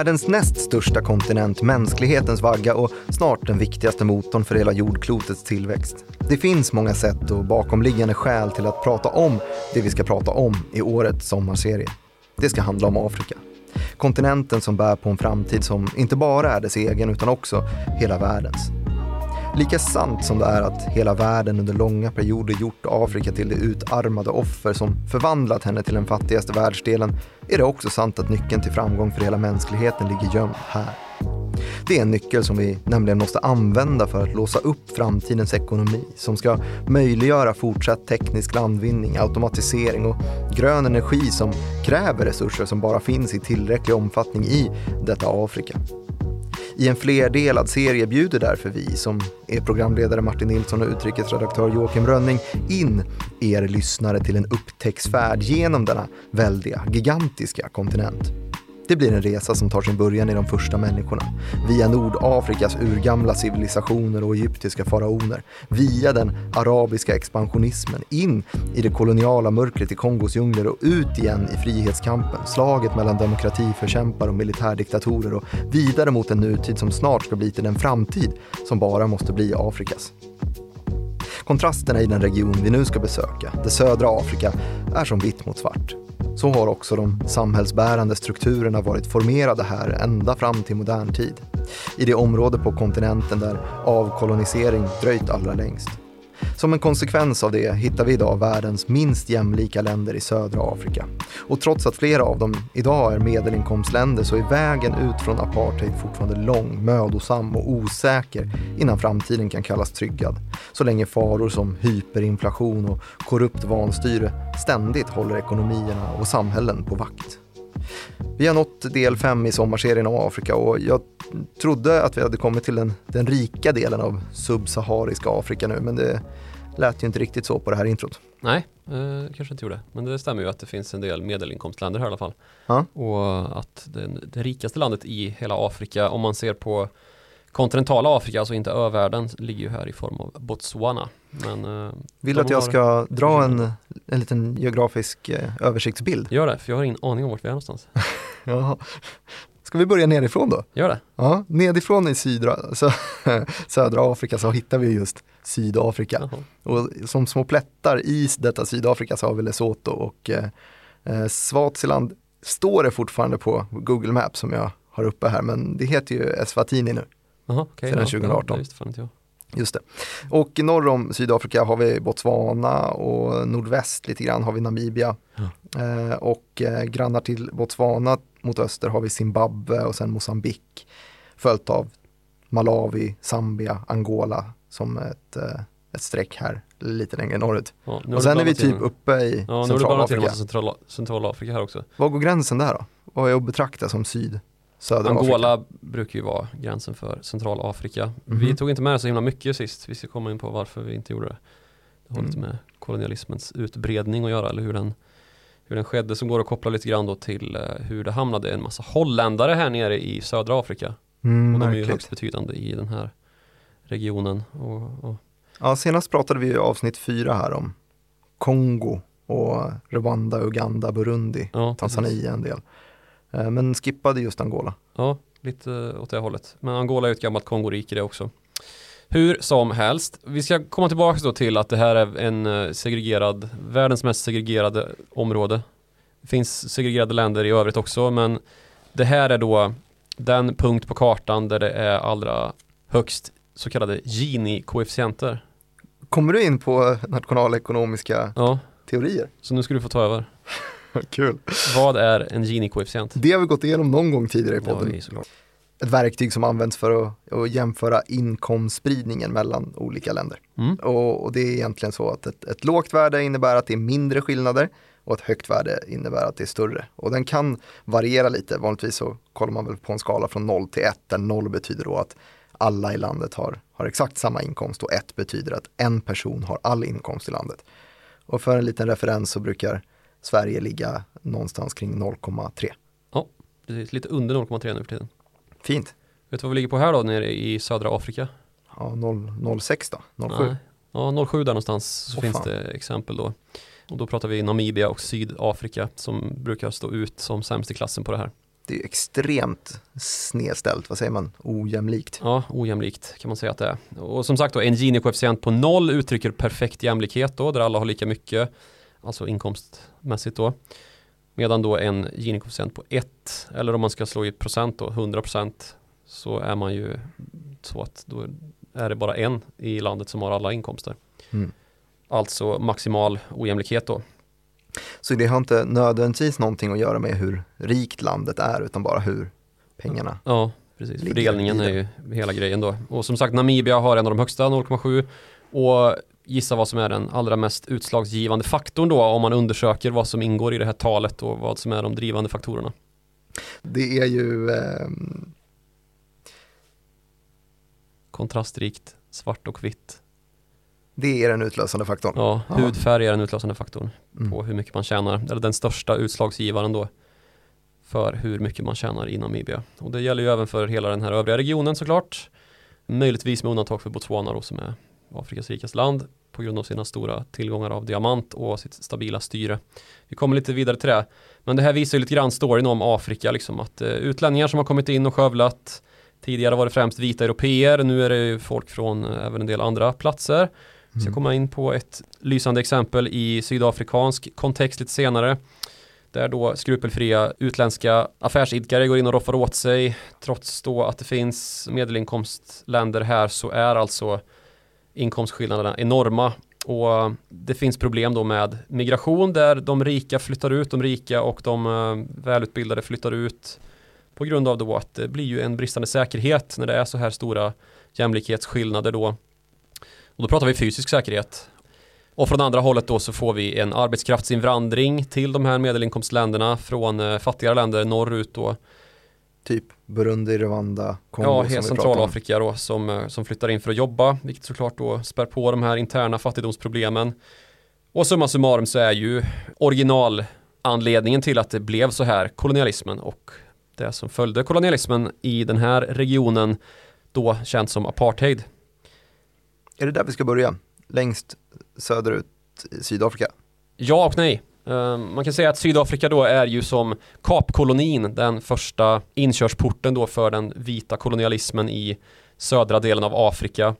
Världens näst största kontinent, mänsklighetens vagga och snart den viktigaste motorn för hela jordklotets tillväxt. Det finns många sätt och bakomliggande skäl till att prata om det vi ska prata om i årets sommarserie. Det ska handla om Afrika. Kontinenten som bär på en framtid som inte bara är dess egen utan också hela världens. Lika sant som det är att hela världen under långa perioder gjort Afrika till det utarmade offer som förvandlat henne till den fattigaste världsdelen är det också sant att nyckeln till framgång för hela mänskligheten ligger gömd här. Det är en nyckel som vi nämligen måste använda för att låsa upp framtidens ekonomi som ska möjliggöra fortsatt teknisk landvinning, automatisering och grön energi som kräver resurser som bara finns i tillräcklig omfattning i detta Afrika. I en flerdelad serie bjuder därför vi, som är programledare Martin Nilsson och utrikesredaktör Joakim Rönning, in er lyssnare till en upptäcktsfärd genom denna väldiga, gigantiska kontinent. Det blir en resa som tar sin början i de första människorna. Via Nordafrikas urgamla civilisationer och egyptiska faraoner. Via den arabiska expansionismen. In i det koloniala mörkret i Kongos djungler och ut igen i frihetskampen. Slaget mellan demokratiförkämpar och militärdiktatorer och vidare mot en nutid som snart ska bli till den framtid som bara måste bli Afrikas. Kontrasterna i den region vi nu ska besöka, det södra Afrika, är som vitt mot svart. Så har också de samhällsbärande strukturerna varit formerade här ända fram till modern tid. I det område på kontinenten där avkolonisering dröjt allra längst. Som en konsekvens av det hittar vi idag världens minst jämlika länder i södra Afrika. Och trots att flera av dem idag är medelinkomstländer så är vägen ut från apartheid fortfarande lång, mödosam och osäker innan framtiden kan kallas tryggad. Så länge faror som hyperinflation och korrupt vanstyre ständigt håller ekonomierna och samhällen på vakt. Vi har nått del 5 i sommarserien om Afrika och jag trodde att vi hade kommit till den, den rika delen av subsahariska Afrika nu men det lät ju inte riktigt så på det här introt. Nej, eh, kanske inte gjorde. Men det stämmer ju att det finns en del medelinkomstländer här i alla fall. Ja. Och att det, det rikaste landet i hela Afrika, om man ser på kontinentala Afrika, alltså inte övärlden, ligger ju här i form av Botswana. Men, eh, Vill du att jag ska dra en, en liten geografisk eh, översiktsbild? Gör det, för jag har ingen aning om vart vi är någonstans. Jaha. Ska vi börja nerifrån då? Gör det. Ja, nedifrån i sydra, så, södra Afrika så hittar vi just Sydafrika. Jaha. Och som små plättar i detta Sydafrika så har vi Lesotho och eh, eh, Swaziland står det fortfarande på Google Maps som jag har uppe här men det heter ju Eswatini nu. Jaha, okej. Sedan ja, 2018. Ja, det. Just det. Och norr om Sydafrika har vi Botswana och nordväst lite grann har vi Namibia. Eh, och eh, grannar till Botswana mot öster har vi Zimbabwe och sen Mosambik. Följt av Malawi, Zambia, Angola som ett, eh, ett streck här lite längre norrut. Ja, Och sen är vi typ in- uppe i Ja, Centralafrika. massa centrala, Centralafrika här också. Var går gränsen där då? Vad är att betrakta som syd? Södra Afrika? Angola brukar ju vara gränsen för Centralafrika. Vi Mhm. tog inte med det så himla mycket sist. Vi ska komma in på varför vi inte gjorde det. Det har lite Mm. med kolonialismens utbredning att göra eller hur den, hur den skedde som går att koppla lite grann då till eh, hur det hamnade en massa holländare här nere i södra Afrika. Mm, Och de är ju högst betydande i den här regionen. Och, och, Ja, senast pratade vi i avsnitt fyra här om Kongo och Rwanda, Uganda, Burundi, ja. Tanzania en del. Eh, Men skippade just Angola. Ja, lite åt det hållet. Men Angola är ett gammalt Kongorike det också. Hur som helst, vi ska komma tillbaka då till att det här är en eh, segregerad, världens mest segregerade område. Det finns segregerade länder i övrigt också, men det här är då den punkt på kartan där det är allra högst så kallade Gini-koefficienter. Kommer du in på nationalekonomiska Ja, teorier? så nu ska du få ta över. Kul. Vad är en Gini-koefficient? Det har vi gått igenom någon gång tidigare i Ja, podden. såklart. Ett verktyg som används för att, att jämföra inkomstspridningen mellan olika länder. Mm. Och, och det är egentligen så att ett, ett lågt värde innebär att det är mindre skillnader och ett högt värde innebär att det är större. Och den kan variera lite. Vanligtvis så kollar man väl på en skala från 0 till 1 där 0 betyder då att alla i landet har, har exakt samma inkomst och 1 betyder att en person har all inkomst i landet. Och för en liten referens så brukar Sverige ligga någonstans kring 0,3. Precis, lite under 0,3 nu för tiden. Fint. Vet du vad vi ligger på här då nere i södra Afrika? Ja, 0, 0,6 då? 0,7? Nej. Ja, 07 där någonstans så Åh, finns fan. det exempel då. Och då pratar vi Namibia och Sydafrika som brukar stå ut som sämst i klassen på det här. det är extremt snedställt, vad säger man, ojämlikt. Ja, ojämlikt kan man säga att det är. Och som sagt då, en Gini-koefficient på noll uttrycker perfekt jämlikhet då, där alla har lika mycket, alltså inkomstmässigt då. Medan då en Gini-koefficient på 1, eller om man ska slå i procent då, 100% så är man ju så att då är det bara en i landet som har alla inkomster. Mm. Alltså maximal ojämlikhet då. Så det har inte nödvändigtvis någonting att göra med hur rikt landet är utan bara hur pengarna Ja, precis. Fördelningen är ju hela grejen då. Och som sagt, Namibia har en av de högsta, 0,7. Och gissa vad som är den allra mest utslagsgivande faktorn då om man undersöker vad som ingår i det här talet och vad som är de drivande faktorerna. Det är ju, ehm, Kontrastrikt, svart och vitt. det är den utlösande faktorn. Ja, Ja. hudfärg är den utlösande faktorn Mm. på hur mycket man tjänar. Eller den största utslagsgivaren då för hur mycket man tjänar i Namibia. Och det gäller ju även för hela den här övriga regionen såklart. Möjligtvis med undantag för Botswana då som är Afrikas rikaste land på grund av sina stora tillgångar av diamant och sitt stabila styre. Vi kommer lite vidare till det. Men det här visar ju lite grann storyn om Afrika, liksom att eh, utlänningar som har kommit in och skövlat Tidigare var det främst vita europeer, nu är det ju folk från eh, även en del andra platser. Vi ska Mm. komma in på ett lysande exempel i sydafrikansk kontext lite senare. Där då skrupelfria utländska affärsidkare går in och roffar åt sig. Trots då att det finns medelinkomstländer här så är alltså inkomstskillnaderna enorma. Och eh, det finns problem då med migration där de rika flyttar ut, de rika och de eh, välutbildade flyttar ut. På grund av då att det blir ju en bristande säkerhet när det är så här stora jämlikhetsskillnader då. Och då pratar vi fysisk säkerhet. Och från andra hållet då så får vi en arbetskraftsinvandring till de här medelinkomstländerna från eh, fattigare länder norrut då. Typ Burundi, Rwanda, Kongo Ja, om. Centralafrika då som, eh, som flyttar in för att jobba, vilket såklart då spär på de här interna fattigdomsproblemen. Och summa summarum så är ju originalanledningen till att det blev så här kolonialismen och det som följde kolonialismen i den här regionen då känt som apartheid. Är det där vi ska börja? Längst söderut i Sydafrika? Ja och nej. Ehm, man kan säga att Sydafrika då är ju som Kapkolonin, den första inkörsporten då för den vita kolonialismen i södra delen av Afrika.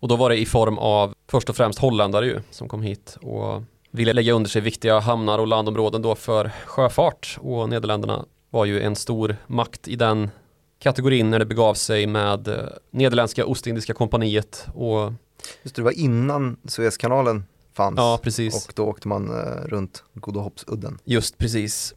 Och då var det i form av först och främst holländare ju som kom hit och ville lägga under sig viktiga hamnar och landområden då för sjöfart och Nederländerna var ju en stor makt i den kategorin när det begav sig med eh, Nederländska Ostindiska kompaniet och Just det, det var innan Suezkanalen fanns ja precis. och då åkte man eh, runt Godahoppsudden. Just precis.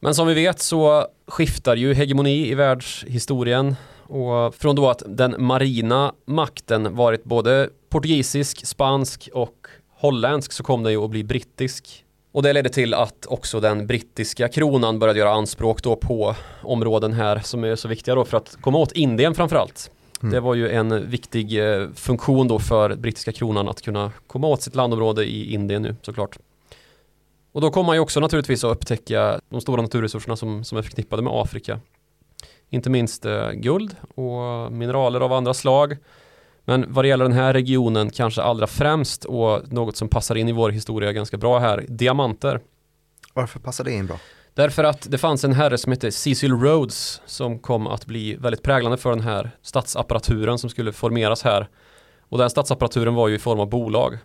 Men som vi vet så skiftar ju hegemoni i världshistorien och från då att den marina makten varit både portugisisk, spansk och holländsk så kom den ju att bli brittisk. Och det ledde till att också den brittiska kronan började göra anspråk då på områden här som är så viktiga då för att komma åt Indien framförallt. Mm. Det var ju en viktig eh, funktion då för brittiska kronan att kunna komma åt sitt landområde i Indien nu såklart. Och då kommer man ju också naturligtvis att upptäcka de stora naturresurserna som, som är förknippade med Afrika. Inte minst eh, guld och mineraler av andra slag. Men vad det gäller den här regionen kanske allra främst och något som passar in i vår historia ganska bra här, diamanter. Varför passar det in bra? Därför att det fanns en herre som hette Cecil Rhodes som kom att bli väldigt präglande för den här statsapparaturen som skulle formeras här. Och den statsapparaturen var ju i form av bolag.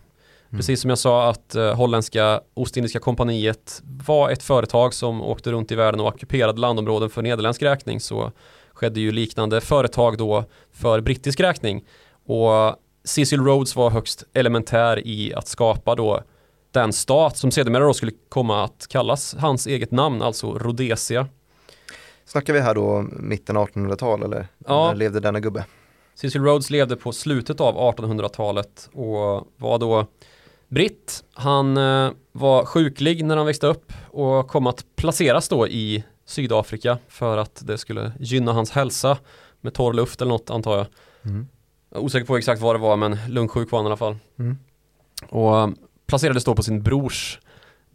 Precis som jag sa att eh, holländska Ostindiska kompaniet var ett företag som åkte runt i världen och ockuperade landområden för nederländsk räkning så skedde ju liknande företag då för brittisk räkning. Och Cecil Rhodes var högst elementär i att skapa då den stat som sedermera då skulle komma att kallas hans eget namn, alltså Rhodesia. Snackar vi här då mitten 1800-tal eller Ja. när levde denna gubbe? Cecil Rhodes levde på slutet av 1800-talet och var då britt. Han eh, var sjuklig när han växte upp och kom att placeras då i Sydafrika för att det skulle gynna hans hälsa med torr luft eller något antar jag. Mm. Jag osäker på exakt vad det var men lungsjuk var han i alla fall. Mm. Och placerades då på sin brors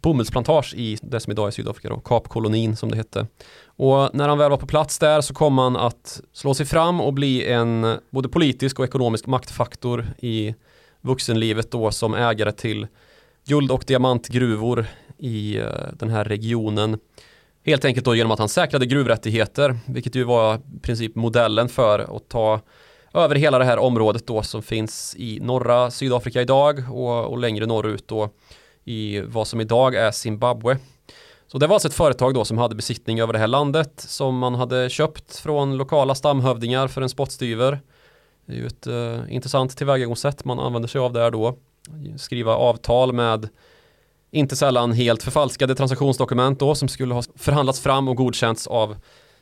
bomullsplantage i det som idag är Sydafrika då, Kapkolonin som det hette. Och när han väl var på plats där så kom han att slå sig fram och bli en både politisk och ekonomisk maktfaktor i vuxenlivet då som ägare till guld och diamantgruvor i eh, den här regionen. Helt enkelt då genom att han säkrade gruvrättigheter, vilket ju var i princip modellen för att ta över hela det här området då som finns i norra Sydafrika idag och, och längre norrut då i vad som idag är Zimbabwe. Så det var alltså ett företag då som hade besittning över det här landet som man hade köpt från lokala stamhövdingar för en spottstyver. Det är ju ett uh, intressant tillvägagångssätt man använder sig av där då. Skriva avtal med inte sällan helt förfalskade transaktionsdokument då som skulle ha förhandlats fram och godkänts av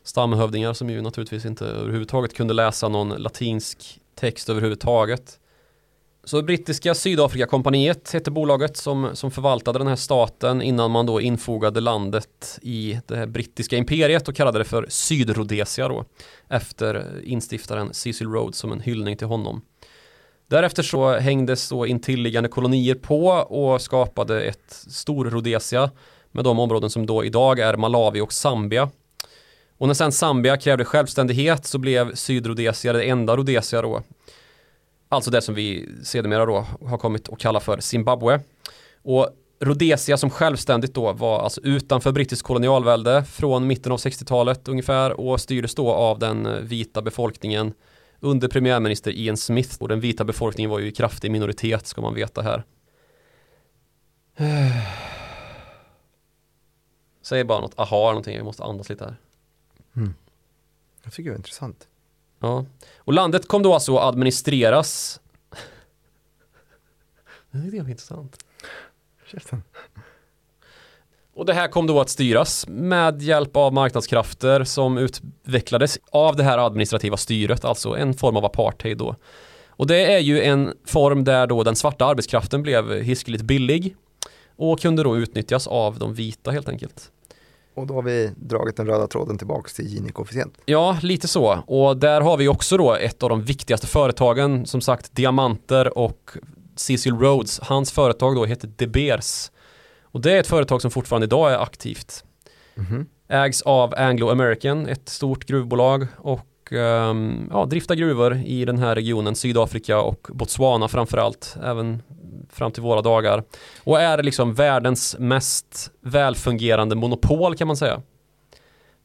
stamhövdingar som ju naturligtvis inte överhuvudtaget kunde läsa någon latinsk text överhuvudtaget. Så brittiska Sydafrikakompaniet hette bolaget som, som förvaltade den här staten innan man då infogade landet i det här brittiska imperiet och kallade det för Sydrhodesia då efter instiftaren Cecil Rhodes som en hyllning till honom. Därefter så hängdes då intilliggande kolonier på och skapade ett stor Rhodesia med de områden som då idag är Malawi och Zambia. Och när sen Zambia krävde självständighet så blev Sydrhodesia det enda Rhodesia då. Alltså det som vi sedermera då har kommit att kalla för Zimbabwe. Och Rhodesia som självständigt då var alltså utanför brittisk kolonialvälde från mitten av 60-talet ungefär och styrdes då av den vita befolkningen under premiärminister Ian Smith och den vita befolkningen var ju i kraftig minoritet ska man veta här. Säg bara något aha eller någonting, jag måste andas lite här. Mm. Jag tycker det är intressant. Ja, och landet kom då alltså att administreras. det är intressant. Käften. Och det här kom då att styras med hjälp av marknadskrafter som utvecklades av det här administrativa styret, alltså en form av apartheid då. Och det är ju en form där då den svarta arbetskraften blev hiskeligt billig och kunde då utnyttjas av de vita helt enkelt. Och då har vi dragit den röda tråden tillbaks till Gini-koefficient. Ja, lite så. Och där har vi också då ett av de viktigaste företagen, som sagt Diamanter och Cecil Rhodes. Hans företag då heter De Beers. Och det är ett företag som fortfarande idag är aktivt. Mm -hmm. Ägs av Anglo American, ett stort gruvbolag och um, ja, driftar gruvor i den här regionen, Sydafrika och Botswana framförallt, även fram till våra dagar. Och är liksom världens mest välfungerande monopol kan man säga.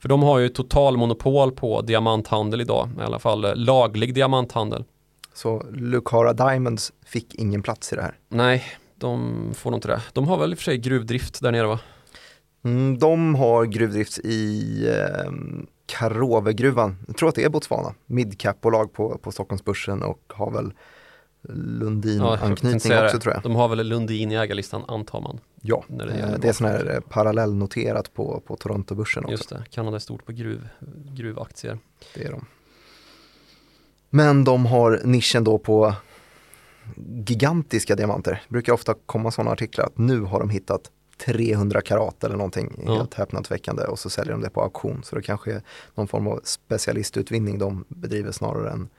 För de har ju totalmonopol på diamanthandel idag, i alla fall laglig diamanthandel. Så Lucara Diamonds fick ingen plats i det här? Nej, de får nog inte det. De har väl i och för sig gruvdrift där nere va? Mm, de har gruvdrift i eh, Karovegruvan, jag tror att det är Botswana, midcap-bolag på, på Stockholmsbörsen och har väl Lundin-anknytning ja, också tror jag. De har väl Lundin i ägarlistan antar man. Ja, det, det, det är sån här eh, parallellnoterat på, på Toronto-börsen också. Just det, Kanada är stort på gruv, gruvaktier. Det är de. Men de har nischen då på gigantiska diamanter. Det brukar ofta komma sådana artiklar att nu har de hittat 300 karat eller någonting ja. helt häpnadsväckande och så säljer de det på auktion. Så det kanske är någon form av specialistutvinning de bedriver snarare än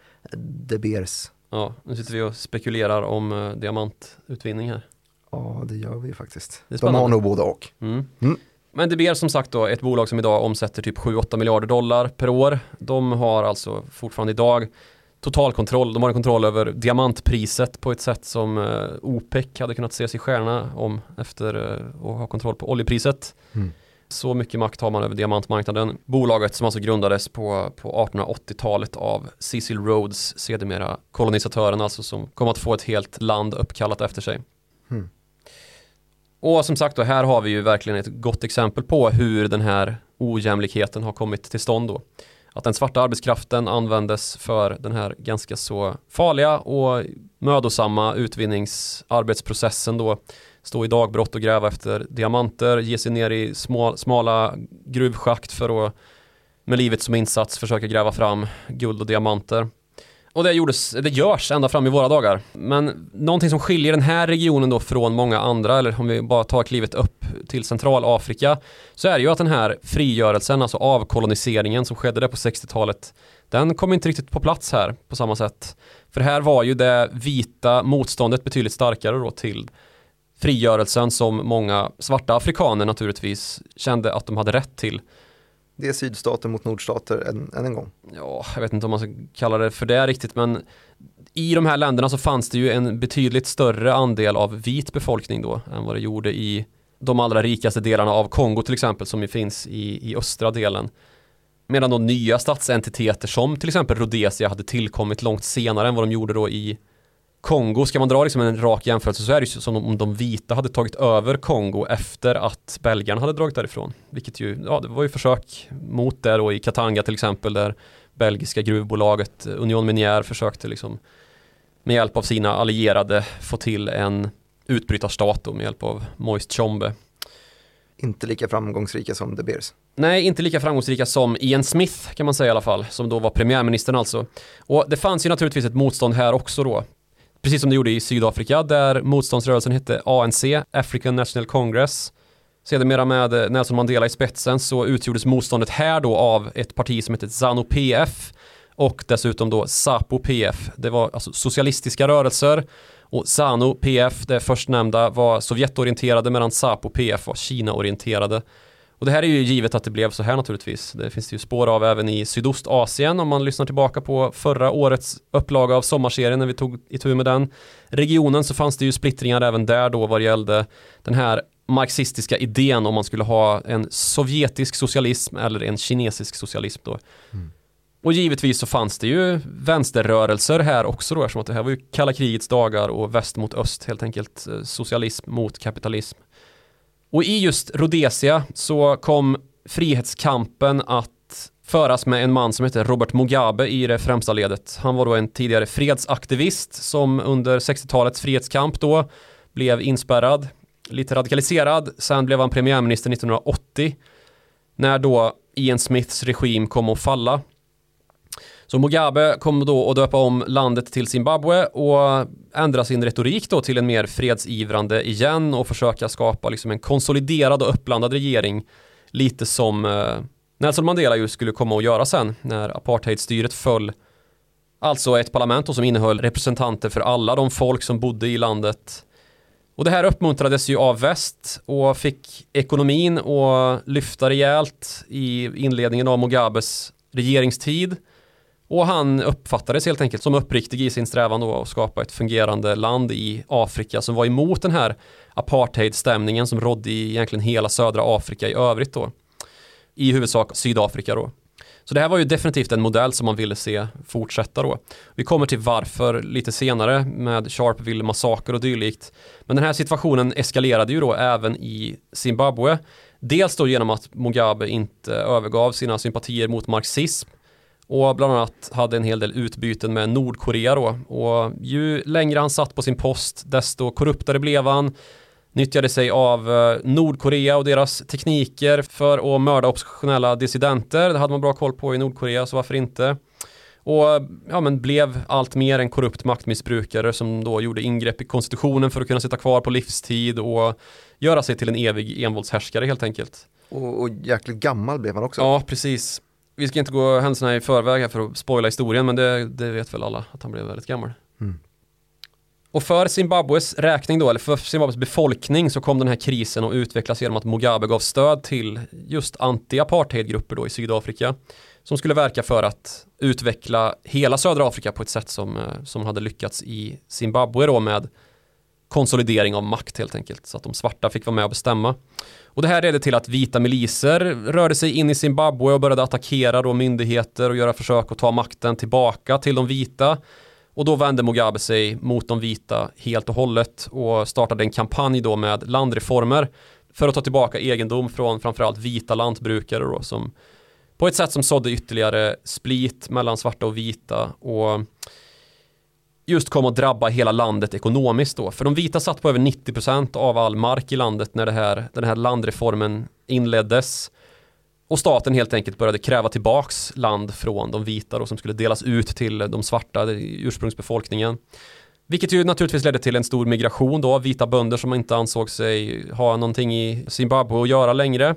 De Beers. Ja, nu sitter vi och spekulerar om uh, diamantutvinning här. Ja, det gör vi faktiskt. De har nog både och. Mm. Mm. Men De Beers som sagt då, ett bolag som idag omsätter typ 7-8 miljarder dollar per år. De har alltså fortfarande idag totalkontroll. De har en kontroll över diamantpriset på ett sätt som eh, OPEC hade kunnat se sig stjärna om efter eh, att ha kontroll på oljepriset. Mm. Så mycket makt har man över diamantmarknaden. Bolaget som alltså grundades på, på 1880-talet av Cecil Rhodes, sedermera kolonisatören alltså som kom att få ett helt land uppkallat efter sig. Mm. Och som sagt då, här har vi ju verkligen ett gott exempel på hur den här ojämlikheten har kommit till stånd då att den svarta arbetskraften användes för den här ganska så farliga och mödosamma utvinningsarbetsprocessen då stå i dagbrott och gräva efter diamanter, ge sig ner i små, smala gruvschakt för att med livet som insats försöka gräva fram guld och diamanter. Och det, gjordes, det görs ända fram i våra dagar. Men någonting som skiljer den här regionen då från många andra, eller om vi bara tar klivet upp till Centralafrika, så är det ju att den här frigörelsen, alltså avkoloniseringen som skedde där på 60-talet, den kom inte riktigt på plats här på samma sätt. För här var ju det vita motståndet betydligt starkare då till frigörelsen som många svarta afrikaner naturligtvis kände att de hade rätt till. Det är sydstater mot nordstater än, än en gång. Ja, jag vet inte om man ska kalla det för det riktigt, men i de här länderna så fanns det ju en betydligt större andel av vit befolkning då än vad det gjorde i de allra rikaste delarna av Kongo till exempel som ju finns i, i östra delen. Medan då nya statsentiteter som till exempel Rhodesia hade tillkommit långt senare än vad de gjorde då i Kongo, ska man dra liksom en rak jämförelse så är det ju som om de vita hade tagit över Kongo efter att belgarna hade dragit därifrån. Vilket ju, ja det var ju försök mot det då i Katanga till exempel där belgiska gruvbolaget Union Minière försökte liksom med hjälp av sina allierade få till en utbrytarstat då med hjälp av Moist Chombe. Inte lika framgångsrika som De Beers. Nej, inte lika framgångsrika som Ian Smith kan man säga i alla fall, som då var premiärministern alltså. Och det fanns ju naturligtvis ett motstånd här också då. Precis som det gjorde i Sydafrika där motståndsrörelsen hette ANC, African National Congress. Sedermera med eh, Nelson Mandela i spetsen så utgjordes motståndet här då av ett parti som hette ZANU PF och dessutom då SAPO PF. Det var alltså socialistiska rörelser och ZANU PF, det förstnämnda, var Sovjetorienterade medan SAPO PF var Kina-orienterade. Och det här är ju givet att det blev så här naturligtvis. Det finns det ju spår av även i Sydostasien om man lyssnar tillbaka på förra årets upplaga av sommarserien när vi tog itu med den regionen så fanns det ju splittringar även där då vad gällde den här marxistiska idén om man skulle ha en sovjetisk socialism eller en kinesisk socialism då. Mm. Och givetvis så fanns det ju vänsterrörelser här också då eftersom att det här var ju kalla krigets dagar och väst mot öst helt enkelt eh, socialism mot kapitalism. Och i just Rhodesia så kom frihetskampen att föras med en man som heter Robert Mugabe i det främsta ledet. Han var då en tidigare fredsaktivist som under 60-talets frihetskamp då blev inspärrad, lite radikaliserad. Sen blev han premiärminister 1980 när då Ian Smiths regim kom att falla. Så Mugabe kom då att döpa om landet till Zimbabwe och ändra sin retorik då till en mer fredsivrande igen och försöka skapa liksom en konsoliderad och uppblandad regering. Lite som eh, Nelson Mandela ju skulle komma att göra sen när apartheidstyret föll. Alltså ett parlament som innehöll representanter för alla de folk som bodde i landet. Och det här uppmuntrades ju av väst och fick ekonomin att lyfta rejält i inledningen av Mugabes regeringstid. Och han uppfattades helt enkelt som uppriktig i sin strävan då att skapa ett fungerande land i Afrika som var emot den här apartheidstämningen som rådde i egentligen hela södra Afrika i övrigt då. I huvudsak Sydafrika då. Så det här var ju definitivt en modell som man ville se fortsätta då. Vi kommer till varför lite senare med Sharpeville massaker och dylikt. Men den här situationen eskalerade ju då även i Zimbabwe. Dels då genom att Mugabe inte övergav sina sympatier mot marxism och bland annat hade en hel del utbyten med Nordkorea då. Och ju längre han satt på sin post desto korruptare blev han. Nyttjade sig av eh, Nordkorea och deras tekniker för att mörda oppositionella dissidenter. Det hade man bra koll på i Nordkorea så varför inte. Och ja, men blev allt mer en korrupt maktmissbrukare som då gjorde ingrepp i konstitutionen för att kunna sitta kvar på livstid och göra sig till en evig envåldshärskare helt enkelt. Och, och jäkligt gammal blev han också. Ja, precis vi ska inte gå händelserna i förväg här för att spoila historien men det, det vet väl alla att han blev väldigt gammal. Mm. Och för Zimbabwes räkning då, eller för Zimbabwes befolkning så kom den här krisen att utvecklas genom att Mugabe gav stöd till just anti-apartheidgrupper då i Sydafrika som skulle verka för att utveckla hela södra Afrika på ett sätt som, eh, som hade lyckats i Zimbabwe då med konsolidering av makt helt enkelt så att de svarta fick vara med och bestämma. Och det här ledde till att vita miliser rörde sig in i Zimbabwe och började attackera då myndigheter och göra försök att ta makten tillbaka till de vita. Och då vände Mugabe sig mot de vita helt och hållet och startade en kampanj då med landreformer för att ta tillbaka egendom från framförallt vita lantbrukare då som på ett sätt som sådde ytterligare split mellan svarta och vita och just kom att drabba hela landet ekonomiskt då. För de vita satt på över 90% av all mark i landet när det här, den här landreformen inleddes. Och staten helt enkelt började kräva tillbaks land från de vita då, som skulle delas ut till de svarta, ursprungsbefolkningen. Vilket ju naturligtvis ledde till en stor migration då av vita bönder som inte ansåg sig ha någonting i Zimbabwe att göra längre.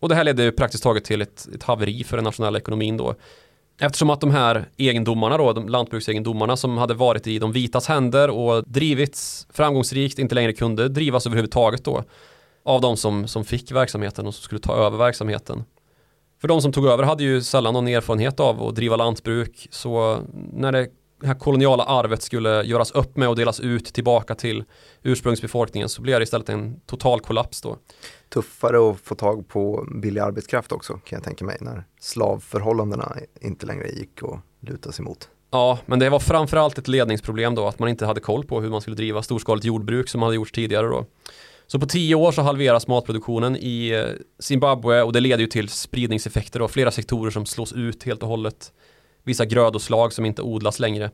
Och det här ledde praktiskt taget till ett, ett haveri för den nationella ekonomin då. Eftersom att de här egendomarna då, de lantbruksegendomarna som hade varit i de vitas händer och drivits framgångsrikt inte längre kunde drivas överhuvudtaget då av de som, som fick verksamheten och som skulle ta över verksamheten. För de som tog över hade ju sällan någon erfarenhet av att driva lantbruk så när det det här koloniala arvet skulle göras upp med och delas ut tillbaka till ursprungsbefolkningen så blev det istället en total kollaps då. Tuffare att få tag på billig arbetskraft också kan jag tänka mig när slavförhållandena inte längre gick att luta sig mot. Ja, men det var framförallt ett ledningsproblem då att man inte hade koll på hur man skulle driva storskaligt jordbruk som hade gjorts tidigare då. Så på tio år så halveras matproduktionen i eh, Zimbabwe och det leder ju till spridningseffekter och flera sektorer som slås ut helt och hållet. Vissa grödoslag som inte odlas längre.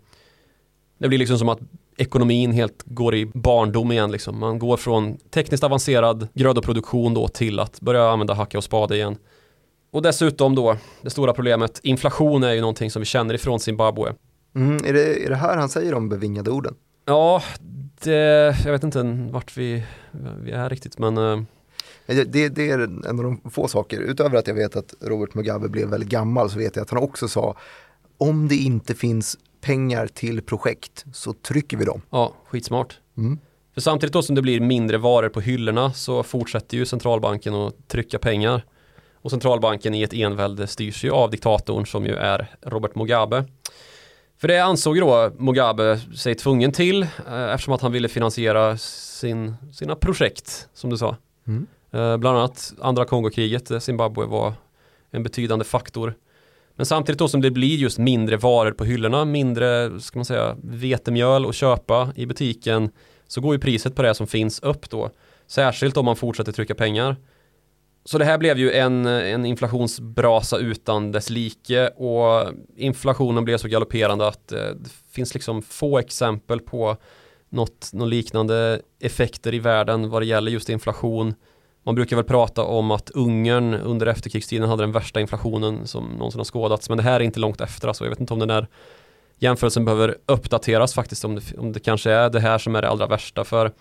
Det blir liksom som att ekonomin helt går i barndom igen liksom. Man går från tekniskt avancerad grödoproduktion då till att börja använda hacka och spade igen. Och dessutom då, det stora problemet, inflation är ju någonting som vi känner ifrån Zimbabwe. Mm, är, det, är det här han säger de bevingade orden? Ja, det, jag vet inte vart vi, vi är riktigt men uh... det, det, är en av de få saker, utöver att jag vet att Robert Mugabe blev väldigt gammal så vet jag att han också sa om det inte finns pengar till projekt så trycker vi dem. Ja, skitsmart. Mm. För samtidigt då som det blir mindre varor på hyllorna så fortsätter ju centralbanken att trycka pengar. Och centralbanken i ett envälde styrs ju av diktatorn som ju är Robert Mugabe. För det ansåg då Mugabe sig tvungen till eh, eftersom att han ville finansiera sin, sina projekt som du sa. Mm. Eh, bland annat andra Kongokriget, eh, Zimbabwe var en betydande faktor. Men samtidigt då som det blir just mindre varor på hyllorna, mindre ska man säga vetemjöl att köpa i butiken så går ju priset på det som finns upp då. Särskilt om man fortsätter trycka pengar. Så det här blev ju en, en inflationsbrasa utan dess like och inflationen blev så galopperande att eh, det finns liksom få exempel på något, något liknande effekter i världen vad det gäller just inflation. Man brukar väl prata om att Ungern under efterkrigstiden hade den värsta inflationen som någonsin har skådats men det här är inte långt efter alltså. Jag vet inte om den här jämförelsen behöver uppdateras faktiskt om det, om det kanske är det här som är det allra värsta för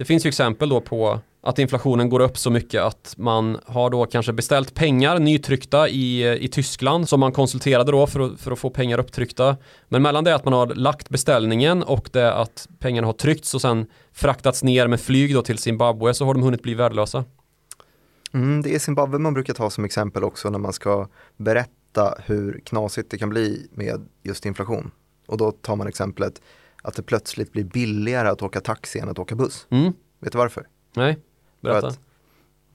det finns ju exempel då på att inflationen går upp så mycket att man har då kanske beställt pengar nytryckta i, i Tyskland som man konsulterade då för att, för att få pengar upptryckta. Men mellan det att man har lagt beställningen och det att pengarna har tryckts och sen fraktats ner med flyg då till Zimbabwe så har de hunnit bli värdelösa. Mm, det är Zimbabwe man brukar ta som exempel också när man ska berätta hur knasigt det kan bli med just inflation. Och då tar man exemplet att det plötsligt blir billigare att åka taxi än att åka buss. Mm. Vet du varför? Nej, berätta.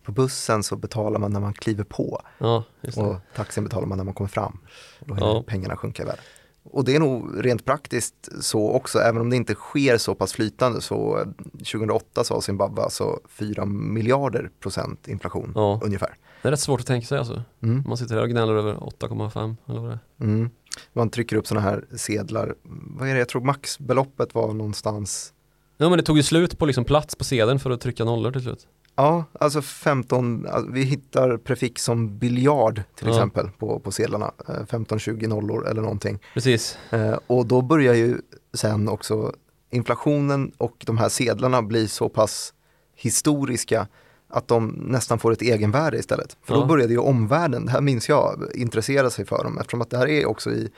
På bussen så betalar man när man kliver på ja, och taxin betalar man när man kommer fram. Och då hinner ja. pengarna sjunka i värde. Och det är nog rent praktiskt så också, även om det inte sker så pass flytande så 2008 sa Zimbabwe alltså 4 miljarder procent inflation ja. ungefär. Det är rätt svårt att tänka sig alltså. Mm. Man sitter här och gnäller över 8,5 eller vad det är. Mm. Man trycker upp sådana här sedlar, vad är det, jag tror maxbeloppet var någonstans Ja men det tog ju slut på liksom plats på sedeln för att trycka nollor till slut. Ja, alltså 15, alltså vi hittar prefix som biljard till ja. exempel på, på sedlarna. 15-20 eh, nollor eller någonting. Precis. Eh, och då börjar ju sen också inflationen och de här sedlarna bli så pass historiska att de nästan får ett egenvärde istället. För ja. då började ju omvärlden, det här minns jag, intressera sig för dem eftersom att det här är också i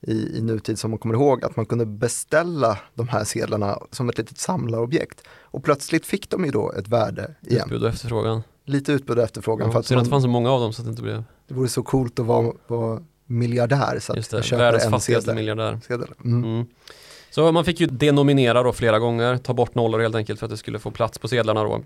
i, i nutid som man kommer ihåg att man kunde beställa de här sedlarna som ett litet samlarobjekt. Och plötsligt fick de ju då ett värde igen. Utbud och efterfrågan. Lite utbud och efterfrågan. Ja, för att man, det fanns så många av dem så att det inte blev. Det vore så coolt att vara, vara miljardär. Så Just det, världens fattigaste miljardär. Mm. Mm. Så man fick ju denominera då flera gånger, ta bort nollor helt enkelt för att det skulle få plats på sedlarna då.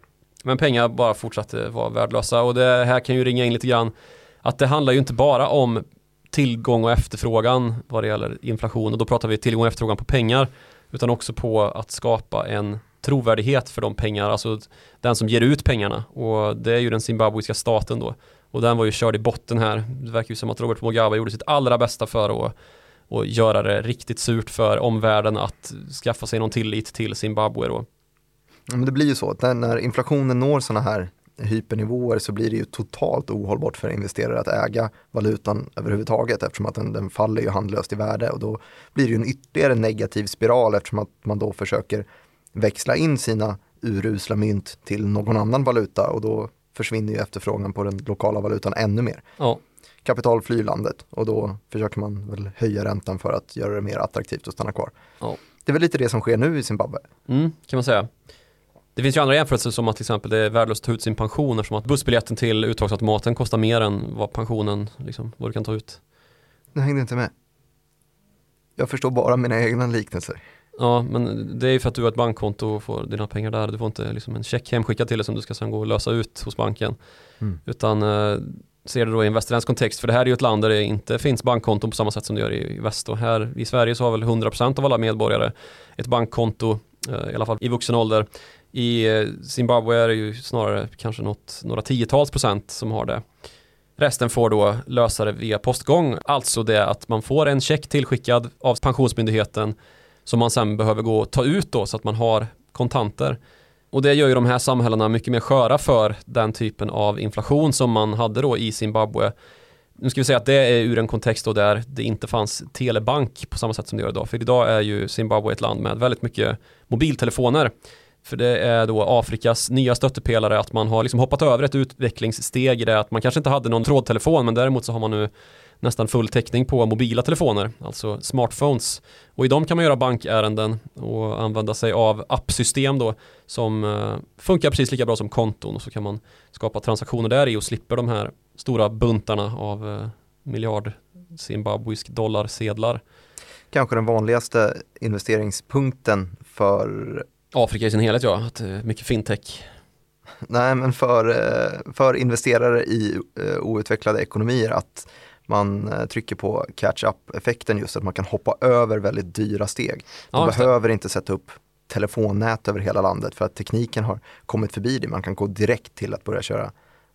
Men pengar bara fortsatte vara värdelösa och det här kan ju ringa in lite grann att det handlar ju inte bara om tillgång och efterfrågan vad det gäller inflation och då pratar vi tillgång och efterfrågan på pengar utan också på att skapa en trovärdighet för de pengar, alltså den som ger ut pengarna och det är ju den zimbabwiska staten då och den var ju körd i botten här. Det verkar ju som att Robert Mugabe gjorde sitt allra bästa för att och göra det riktigt surt för omvärlden att skaffa sig någon tillit till Zimbabwe då. Men det blir ju så att när inflationen når sådana här hypernivåer så blir det ju totalt ohållbart för investerare att äga valutan överhuvudtaget eftersom att den, den faller ju handlöst i värde och då blir det ju en ytterligare negativ spiral eftersom att man då försöker växla in sina urusla mynt till någon annan valuta och då försvinner ju efterfrågan på den lokala valutan ännu mer. Ja. Kapital flyr landet och då försöker man väl höja räntan för att göra det mer attraktivt att stanna kvar. Ja. Det är väl lite det som sker nu i Zimbabwe. Mm, kan man säga. Det finns ju andra jämförelser som att till exempel det är värdelöst att ta ut sin pension eftersom att bussbiljetten till uttagsautomaten kostar mer än vad pensionen, liksom, vad du kan ta ut. Det hängde inte med. Jag förstår bara mina egna liknelser. Ja, men det är ju för att du har ett bankkonto och får dina pengar där. Du får inte liksom en check hemskickad till dig som du ska sen gå och lösa ut hos banken. Mm. Utan eh, ser det då i en västerländsk kontext. För det här är ju ett land där det inte finns bankkonton på samma sätt som det gör i, i väst. Och här i Sverige så har väl 100% av alla medborgare ett bankkonto, eh, i alla fall i vuxen ålder. I eh, Zimbabwe är det ju snarare kanske något, några tiotals procent som har det. Resten får då lösa det via postgång, alltså det att man får en check tillskickad av Pensionsmyndigheten som man sen behöver gå och ta ut då så att man har kontanter. Och det gör ju de här samhällena mycket mer sköra för den typen av inflation som man hade då i Zimbabwe. Nu ska vi säga att det är ur en kontext då där det inte fanns telebank på samma sätt som det gör idag. För idag är ju Zimbabwe ett land med väldigt mycket mobiltelefoner. För det är då Afrikas nya stöttepelare att man har liksom hoppat över ett utvecklingssteg i det att man kanske inte hade någon trådtelefon men däremot så har man nu nästan full täckning på mobila telefoner, alltså smartphones. Och i dem kan man göra bankärenden och använda sig av appsystem då som eh, funkar precis lika bra som konton och så kan man skapa transaktioner där i och slipper de här stora buntarna av eh, miljard zimbabwisk dollarsedlar. Kanske den vanligaste investeringspunkten för Afrika i sin helhet ja, att eh, mycket fintech. Nej, men för, för investerare i outvecklade ekonomier att man eh, trycker på catch-up-effekten just att man kan hoppa över väldigt dyra steg. Man Ja, behöver inte sätta upp telefonnät över hela landet för att tekniken har kommit förbi det. Man kan gå direkt till att börja köra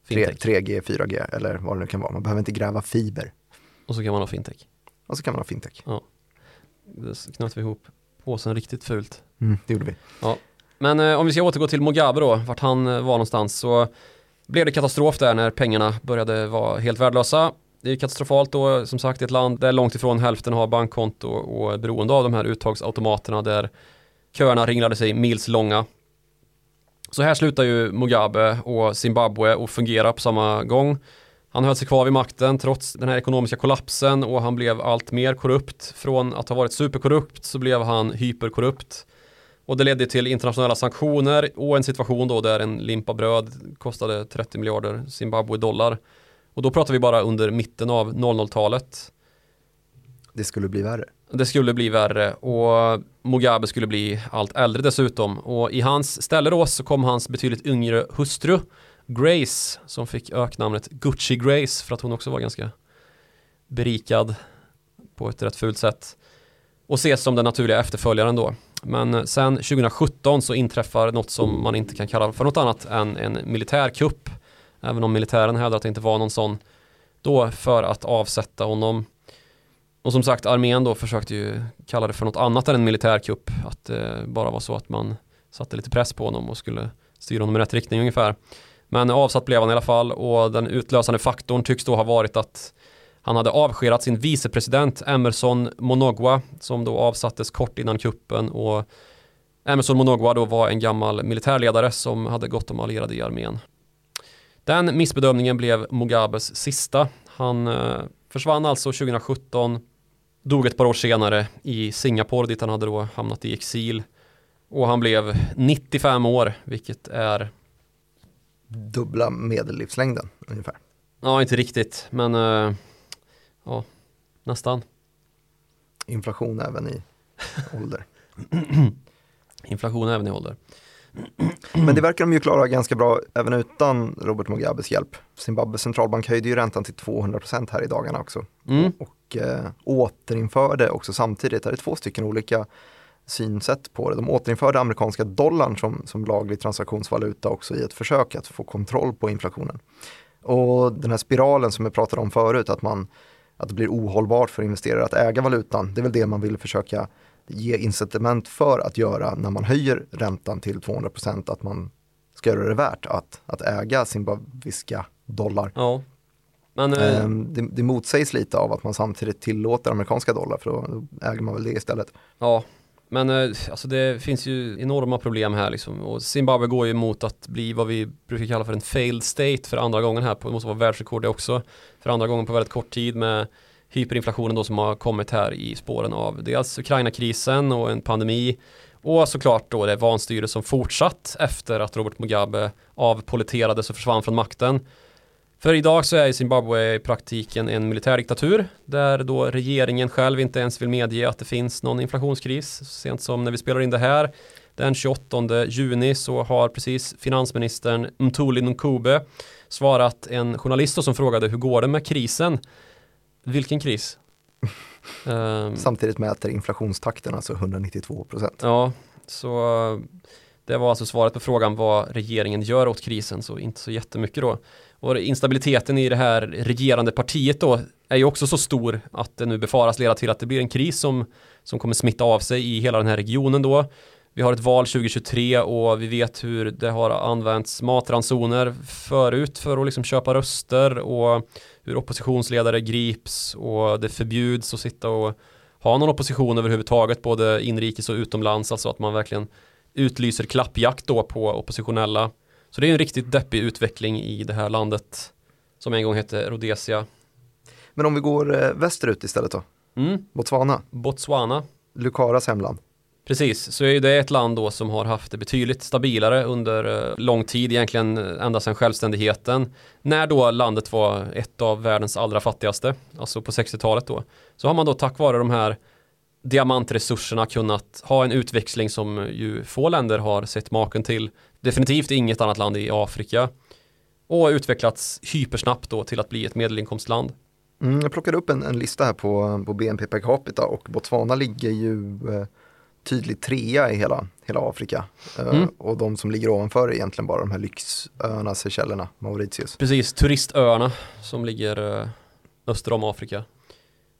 3, Fintech. 3G, 4G eller vad det nu kan vara. Man behöver inte gräva fiber. Och så kan man ha fintech. Och så kan man ha fintech. Det knöt vi ihop påsen riktigt fult. Mm, det gjorde vi. Men eh, om vi ska återgå till Mugabe då, vart han eh, var någonstans så blev det katastrof där när pengarna började vara helt värdelösa. Det är katastrofalt då, som sagt, i ett land där långt ifrån hälften har bankkonto och är beroende av de här uttagsautomaterna där köerna ringlade sig mils långa. Så här slutar ju Mugabe och Zimbabwe att fungera på samma gång. Han höll sig kvar vid makten trots den här ekonomiska kollapsen och han blev allt mer korrupt. Från att ha varit superkorrupt så blev han hyperkorrupt. Och det ledde till internationella sanktioner och en situation då där en limpa bröd kostade 30 miljarder Zimbabwe-dollar. Och då pratar vi bara under mitten av 00-talet. Det skulle bli värre. Det skulle bli värre och Mugabe skulle bli allt äldre dessutom. Och i hans ställe då så kom hans betydligt yngre hustru Grace som fick öknamnet Gucci Grace för att hon också var ganska berikad på ett rätt fult sätt. Och ses som den naturliga efterföljaren då. Men sen 2017 så inträffar något som man inte kan kalla för något annat än en militärkupp. Även om militären hävdar att det inte var någon sån. Då för att avsätta honom. Och som sagt armén då försökte ju kalla det för något annat än en militärkupp. Att det bara var så att man satte lite press på honom och skulle styra honom i rätt riktning ungefär. Men avsatt blev han i alla fall och den utlösande faktorn tycks då ha varit att han hade avskedat sin vicepresident Emerson Monogwa som då avsattes kort innan kuppen och Emerson Monogwa då var en gammal militärledare som hade gått om allierade i armén. Den missbedömningen blev Mugabes sista. Han eh, försvann alltså 2017, dog ett par år senare i Singapore dit han hade då hamnat i exil. Och han blev 95 år, vilket är, Dubbla medellivslängden ungefär. ja inte riktigt, men eh, ja, nästan. Inflation även i ålder. Inflation även i ålder. Men det verkar de ju klara ganska bra även utan Robert Mugabes hjälp. Zimbabwes centralbank höjde ju räntan till 200% här i dagarna också. Mm. Och eh, återinförde också samtidigt, det är två stycken olika synsätt på det. De återinförde amerikanska dollarn som, som laglig transaktionsvaluta också i ett försök att få kontroll på inflationen. Och den här spiralen som jag pratade om förut, att, man, att det blir ohållbart för investerare att äga valutan, det är väl det man vill försöka ge incitament för att göra när man höjer räntan till 200% att man ska göra det värt att, att äga zimbabwiska dollar. Ja. Men eh, Ehm, Det, det motsägs lite av att man samtidigt tillåter amerikanska dollar för då äger man väl det istället. Ja, men eh, alltså det finns ju enorma problem här liksom. Och Zimbabwe går ju mot att bli vad vi brukar kalla för en failed state för andra gången här. På, det måste vara världsrekord det också. För andra gången på väldigt kort tid med hyperinflationen då som har kommit här i spåren av dels Ukraina-krisen och en pandemi. Och såklart då det vanstyre som fortsatt efter att Robert Mugabe avpoliterades och försvann från makten. För idag så är Zimbabwe i praktiken en militärdiktatur där då regeringen själv inte ens vill medge att det finns någon inflationskris. Så sent som när vi spelar in det här den 28 juni så har precis finansministern Mtuli Nkube svarat en journalist som frågade hur går det med krisen? Vilken kris? um, Samtidigt mäter inflationstakten alltså 192 procent. Ja, så det var alltså svaret på frågan vad regeringen gör åt krisen, så inte så jättemycket då. Och instabiliteten i det här regerande partiet då är ju också så stor att det nu befaras leda till att det blir en kris som, som kommer smitta av sig i hela den här regionen då. Vi har ett val 2023 och vi vet hur det har använts matransoner förut för att liksom köpa röster och hur oppositionsledare grips och det förbjuds att sitta och ha någon opposition överhuvudtaget både inrikes och utomlands alltså att man verkligen utlyser klappjakt då på oppositionella. Så det är en riktigt deppig utveckling i det här landet som en gång hette Rhodesia. Men om vi går eh, västerut istället då? Mm. Botswana? Botswana. Lucaras hemland. Precis, så är det ett land då som har haft det betydligt stabilare under eh, lång tid, egentligen eh, ända sedan självständigheten. När då landet var ett av världens allra fattigaste, alltså på 60-talet då, så har man då tack vare de här diamantresurserna kunnat ha en utväxling som ju få länder har sett maken till. Definitivt inget annat land i Afrika. Och utvecklats hypersnabbt då till att bli ett medelinkomstland. Mm, jag plockade upp en, en, lista här på, på BNP per capita och Botswana ligger ju eh, tydligt trea i hela, hela Afrika. Eh, mm. och de som ligger ovanför är egentligen bara de här lyxöarna, Seychellerna, Mauritius. Precis, turistöarna som ligger eh, öster om Afrika.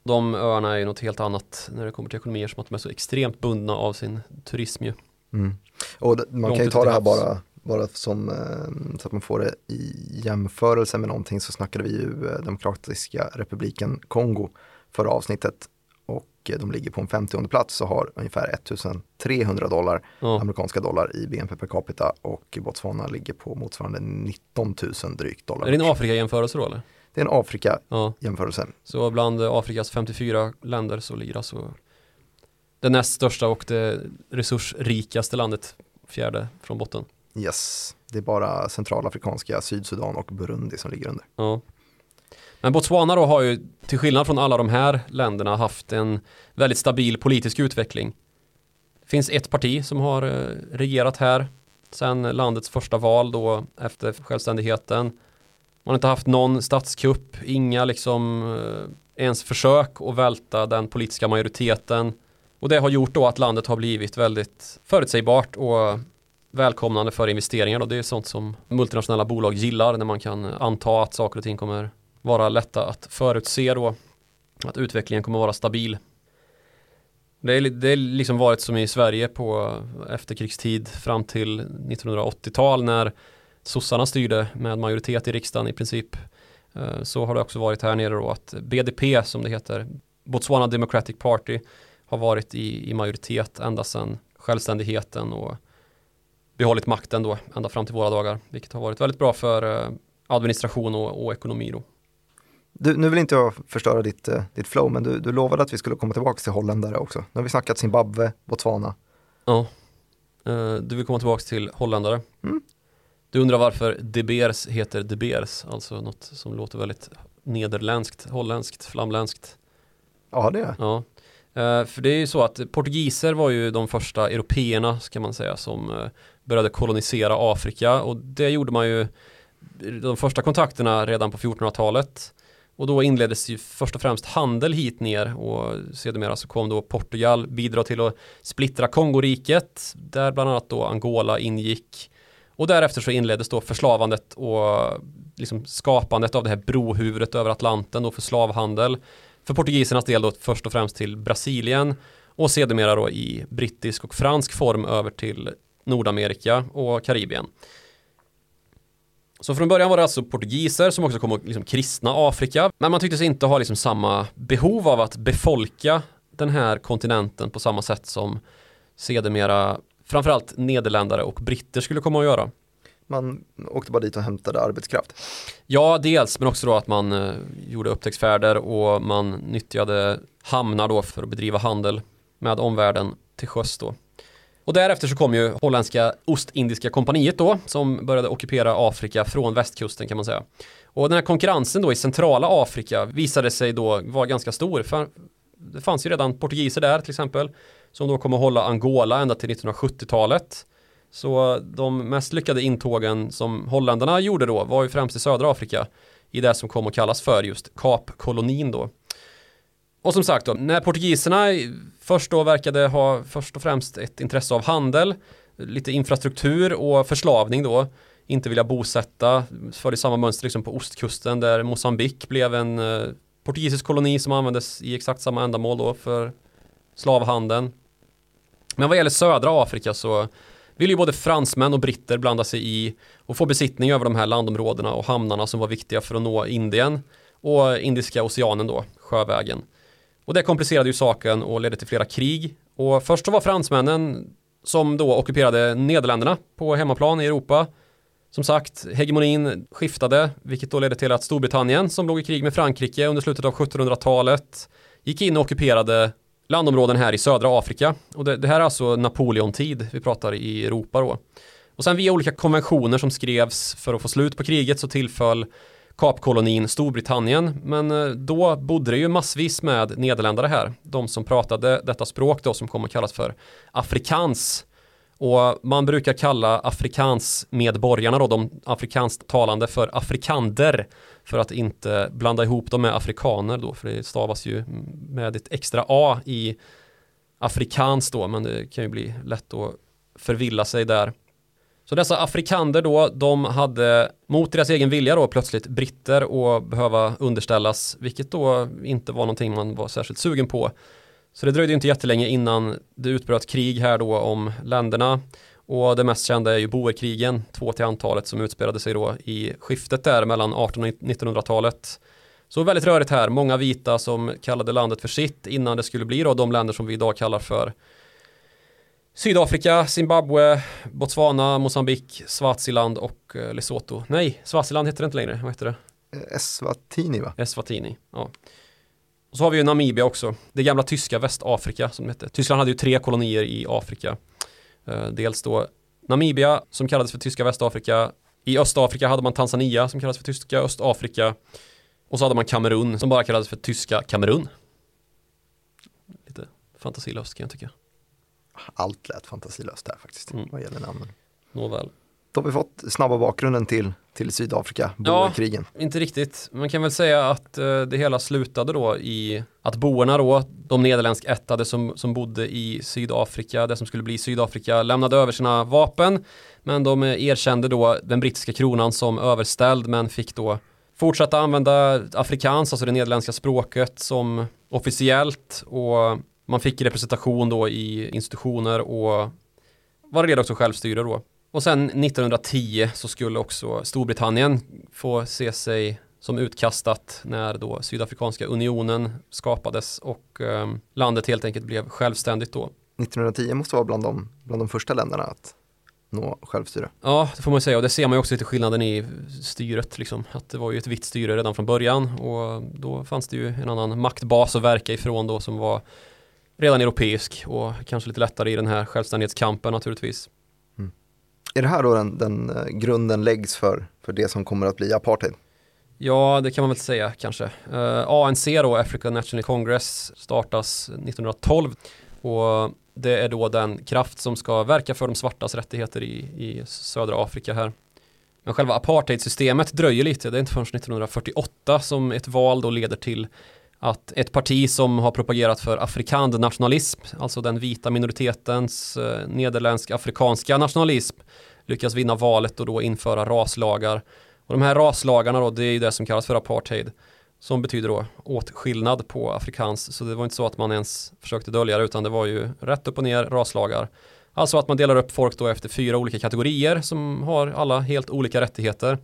De öarna är ju något helt annat när det kommer till ekonomier som att de är så extremt bundna av sin turism ju. Mm. Och man Långt kan ju ta det här bara, bara som, eh, så att man får det i jämförelse med någonting så snackade vi ju Demokratiska republiken Kongo förra avsnittet de ligger på en 50 plats och har ungefär 1300 dollar, ja. amerikanska dollar i BNP per capita och Botswana ligger på motsvarande 19 000 drygt dollar. Är det en Afrika-jämförelse då eller? Det är en Afrika-jämförelse. Ja. Så bland Afrikas 54 länder så ligger alltså det näst största och det resursrikaste landet fjärde från botten. Yes, det är bara centralafrikanska, Sydsudan och Burundi som ligger under. Ja. Men Botswana då har ju till skillnad från alla de här länderna haft en väldigt stabil politisk utveckling. Det finns ett parti som har eh, regerat här sedan landets första val då efter självständigheten. Man har inte haft någon statskupp, inga liksom eh, ens försök att välta den politiska majoriteten. Och det har gjort då att landet har blivit väldigt förutsägbart och välkomnande för investeringar. Och det är sånt som multinationella bolag gillar när man kan eh, anta att saker och ting kommer vara lätta att förutse då att utvecklingen kommer vara stabil. Det är, det är liksom varit som i Sverige på efterkrigstid fram till 1980-tal när sossarna styrde med majoritet i riksdagen i princip. Eh, så har det också varit här nere då att BDP som det heter, Botswana Democratic Party, har varit i, i majoritet ända sedan självständigheten och behållit makten då ända fram till våra dagar, vilket har varit väldigt bra för eh, administration och, och ekonomi då. Du, nu vill inte jag förstöra ditt, uh, ditt flow, men du, du lovade att vi skulle komma tillbaka till holländare också. Nu har vi snackat Zimbabwe, Botswana. Ja, uh, du vill komma tillbaka till holländare. Mm. Du undrar varför De Beers heter De Beers, alltså något som låter väldigt nederländskt, holländskt, flamländskt. Ja, det är Ja, uh, för det är ju så att portugiser var ju de första européerna, ska man säga, som började kolonisera Afrika och det gjorde man ju de första kontakterna redan på 1400-talet och då inleddes ju först och främst handel hit ner och sedermera så kom då Portugal bidra till att splittra Kongoriket där bland annat då Angola ingick. Och därefter så inleddes då förslavandet och liksom skapandet av det här brohuvudet över Atlanten då för slavhandel. För portugisernas del då först och främst till Brasilien och sedermera då i brittisk och fransk form över till Nordamerika och Karibien. Så från början var det alltså portugiser som också kom att liksom kristna Afrika. Men man tyckte sig inte ha liksom samma behov av att befolka den här kontinenten på samma sätt som sedermera framförallt nederländare och britter skulle komma att göra. Man åkte bara dit och hämtade arbetskraft? Ja, dels, men också då att man eh, gjorde upptäcktsfärder och man nyttjade hamnar då för att bedriva handel med omvärlden till sjöss då. Och därefter så kom ju holländska Ostindiska kompaniet då som började ockupera Afrika från västkusten kan man säga. Och den här konkurrensen då i centrala Afrika visade sig då vara ganska stor. För det fanns ju redan portugiser där till exempel som då kom att hålla Angola ända till 1970-talet. Så de mest lyckade intågen som holländarna gjorde då var ju främst i södra Afrika i det som kom att kallas för just Kapkolonin då. Och som sagt då, när portugiserna först då verkade ha först och främst ett intresse av handel, lite infrastruktur och förslavning då, inte vilja bosätta, följde samma mönster liksom på ostkusten där Mosambik blev en eh, portugisisk koloni som användes i exakt samma ändamål då för slavhandeln. Men vad gäller södra Afrika så vill ju både fransmän och britter blanda sig i och få besittning över de här landområdena och hamnarna som var viktiga för att nå Indien och Indiska oceanen då, sjövägen. Och det komplicerade ju saken och ledde till flera krig. Och först så var fransmännen som då ockuperade Nederländerna på hemmaplan i Europa. Som sagt, hegemonin skiftade, vilket då ledde till att Storbritannien, som låg i krig med Frankrike under slutet av 1700-talet, gick in och ockuperade landområden här i södra Afrika. Och det, det här är alltså Napoleon-tid vi pratar i Europa då. Och sen via olika konventioner som skrevs för att få slut på kriget så tillföll Kapkolonin Storbritannien. Men eh, då bodde det ju massvis med nederländare här. De som pratade detta språk då som kommer kallas för afrikans. Och man brukar kalla afrikans medborgarna då, de afrikanskt talande för afrikander. För att inte blanda ihop dem med afrikaner då, för det stavas ju med ett extra A i afrikans då, men det kan ju bli lätt att förvilla sig där. Så dessa afrikander då, de hade mot deras egen vilja då plötsligt britter och behöva underställas, vilket då inte var någonting man var särskilt sugen på. Så det dröjde inte jättelänge innan det utbröt krig här då om länderna. Och det mest kända är ju boerkrigen, två till antalet som utspelade sig då i skiftet där mellan 1800 och 1900-talet. Så väldigt rörigt här, många vita som kallade landet för sitt innan det skulle bli då de länder som vi idag kallar för Sydafrika, Zimbabwe, Botswana, Mosambik, Swaziland och eh, Lesotho. Nej, Swaziland heter det inte längre. Vad heter det? Eh, Eswatini va? Eswatini, ja. Och så har vi ju Namibia också. Det gamla tyska Västafrika som det hette. Tyskland hade ju tre kolonier i Afrika. Eh, dels då Namibia som kallades för tyska Västafrika. I Östafrika hade man Tanzania som kallades för tyska Östafrika. Och så hade man Kamerun som bara kallades för tyska Kamerun. Lite fantasilöst kan jag tycka allt lät fantasilöst där faktiskt, mm. vad gäller namnen. Nåväl. Då har vi fått snabba bakgrunden till, till Sydafrika, boerkrigen. Ja, inte riktigt. Man kan väl säga att uh, det hela slutade då i att boerna då, de nederländsk ättade som, som bodde i Sydafrika, det som skulle bli Sydafrika, lämnade över sina vapen. Men de erkände då den brittiska kronan som överställd, men fick då fortsätta använda afrikans, alltså det nederländska språket som officiellt och man fick representation då i institutioner och var redo också självstyre då. Och sen 1910 så skulle också Storbritannien få se sig som utkastat när då Sydafrikanska unionen skapades och eh, landet helt enkelt blev självständigt då. 1910 måste vara bland de, bland de första länderna att nå självstyre. Ja, det får man säga och det ser man ju också lite skillnaden i styret liksom. Att det var ju ett vitt styre redan från början och då fanns det ju en annan maktbas att verka ifrån då som var redan europeisk och kanske lite lättare i den här självständighetskampen naturligtvis. Mm. Är det här då den, den uh, grunden läggs för, för det som kommer att bli apartheid? Ja, det kan man väl säga kanske. Eh, ANC då, African National Congress, startas 1912 och det är då den kraft som ska verka för de svartas rättigheter i, i södra Afrika här. Men själva apartheidsystemet dröjer lite, det är inte förrän 1948 som ett val då leder till att ett parti som har propagerat för afrikand nationalism, alltså den vita minoritetens eh, nederländsk afrikanska nationalism, lyckas vinna valet och då införa raslagar. Och de här raslagarna då, det är ju det som kallas för apartheid, som betyder då åtskillnad på afrikans. Så det var inte så att man ens försökte dölja det, utan det var ju rätt upp och ner raslagar. Alltså att man delar upp folk då efter fyra olika kategorier som har alla helt olika rättigheter.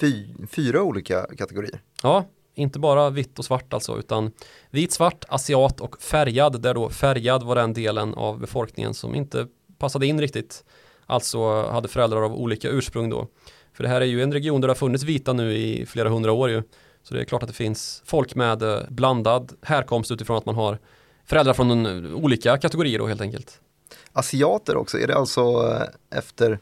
Fy, fyra olika kategorier? Ja, inte bara vitt och svart alltså, utan vit, svart, asiat och färgad, där då färgad var den delen av befolkningen som inte passade in riktigt. Alltså hade föräldrar av olika ursprung då. För det här är ju en region där det har funnits vita nu i flera hundra år ju. Så det är klart att det finns folk med eh, blandad härkomst utifrån att man har föräldrar från olika kategorier då helt enkelt. Asiater också, är det alltså eh, efter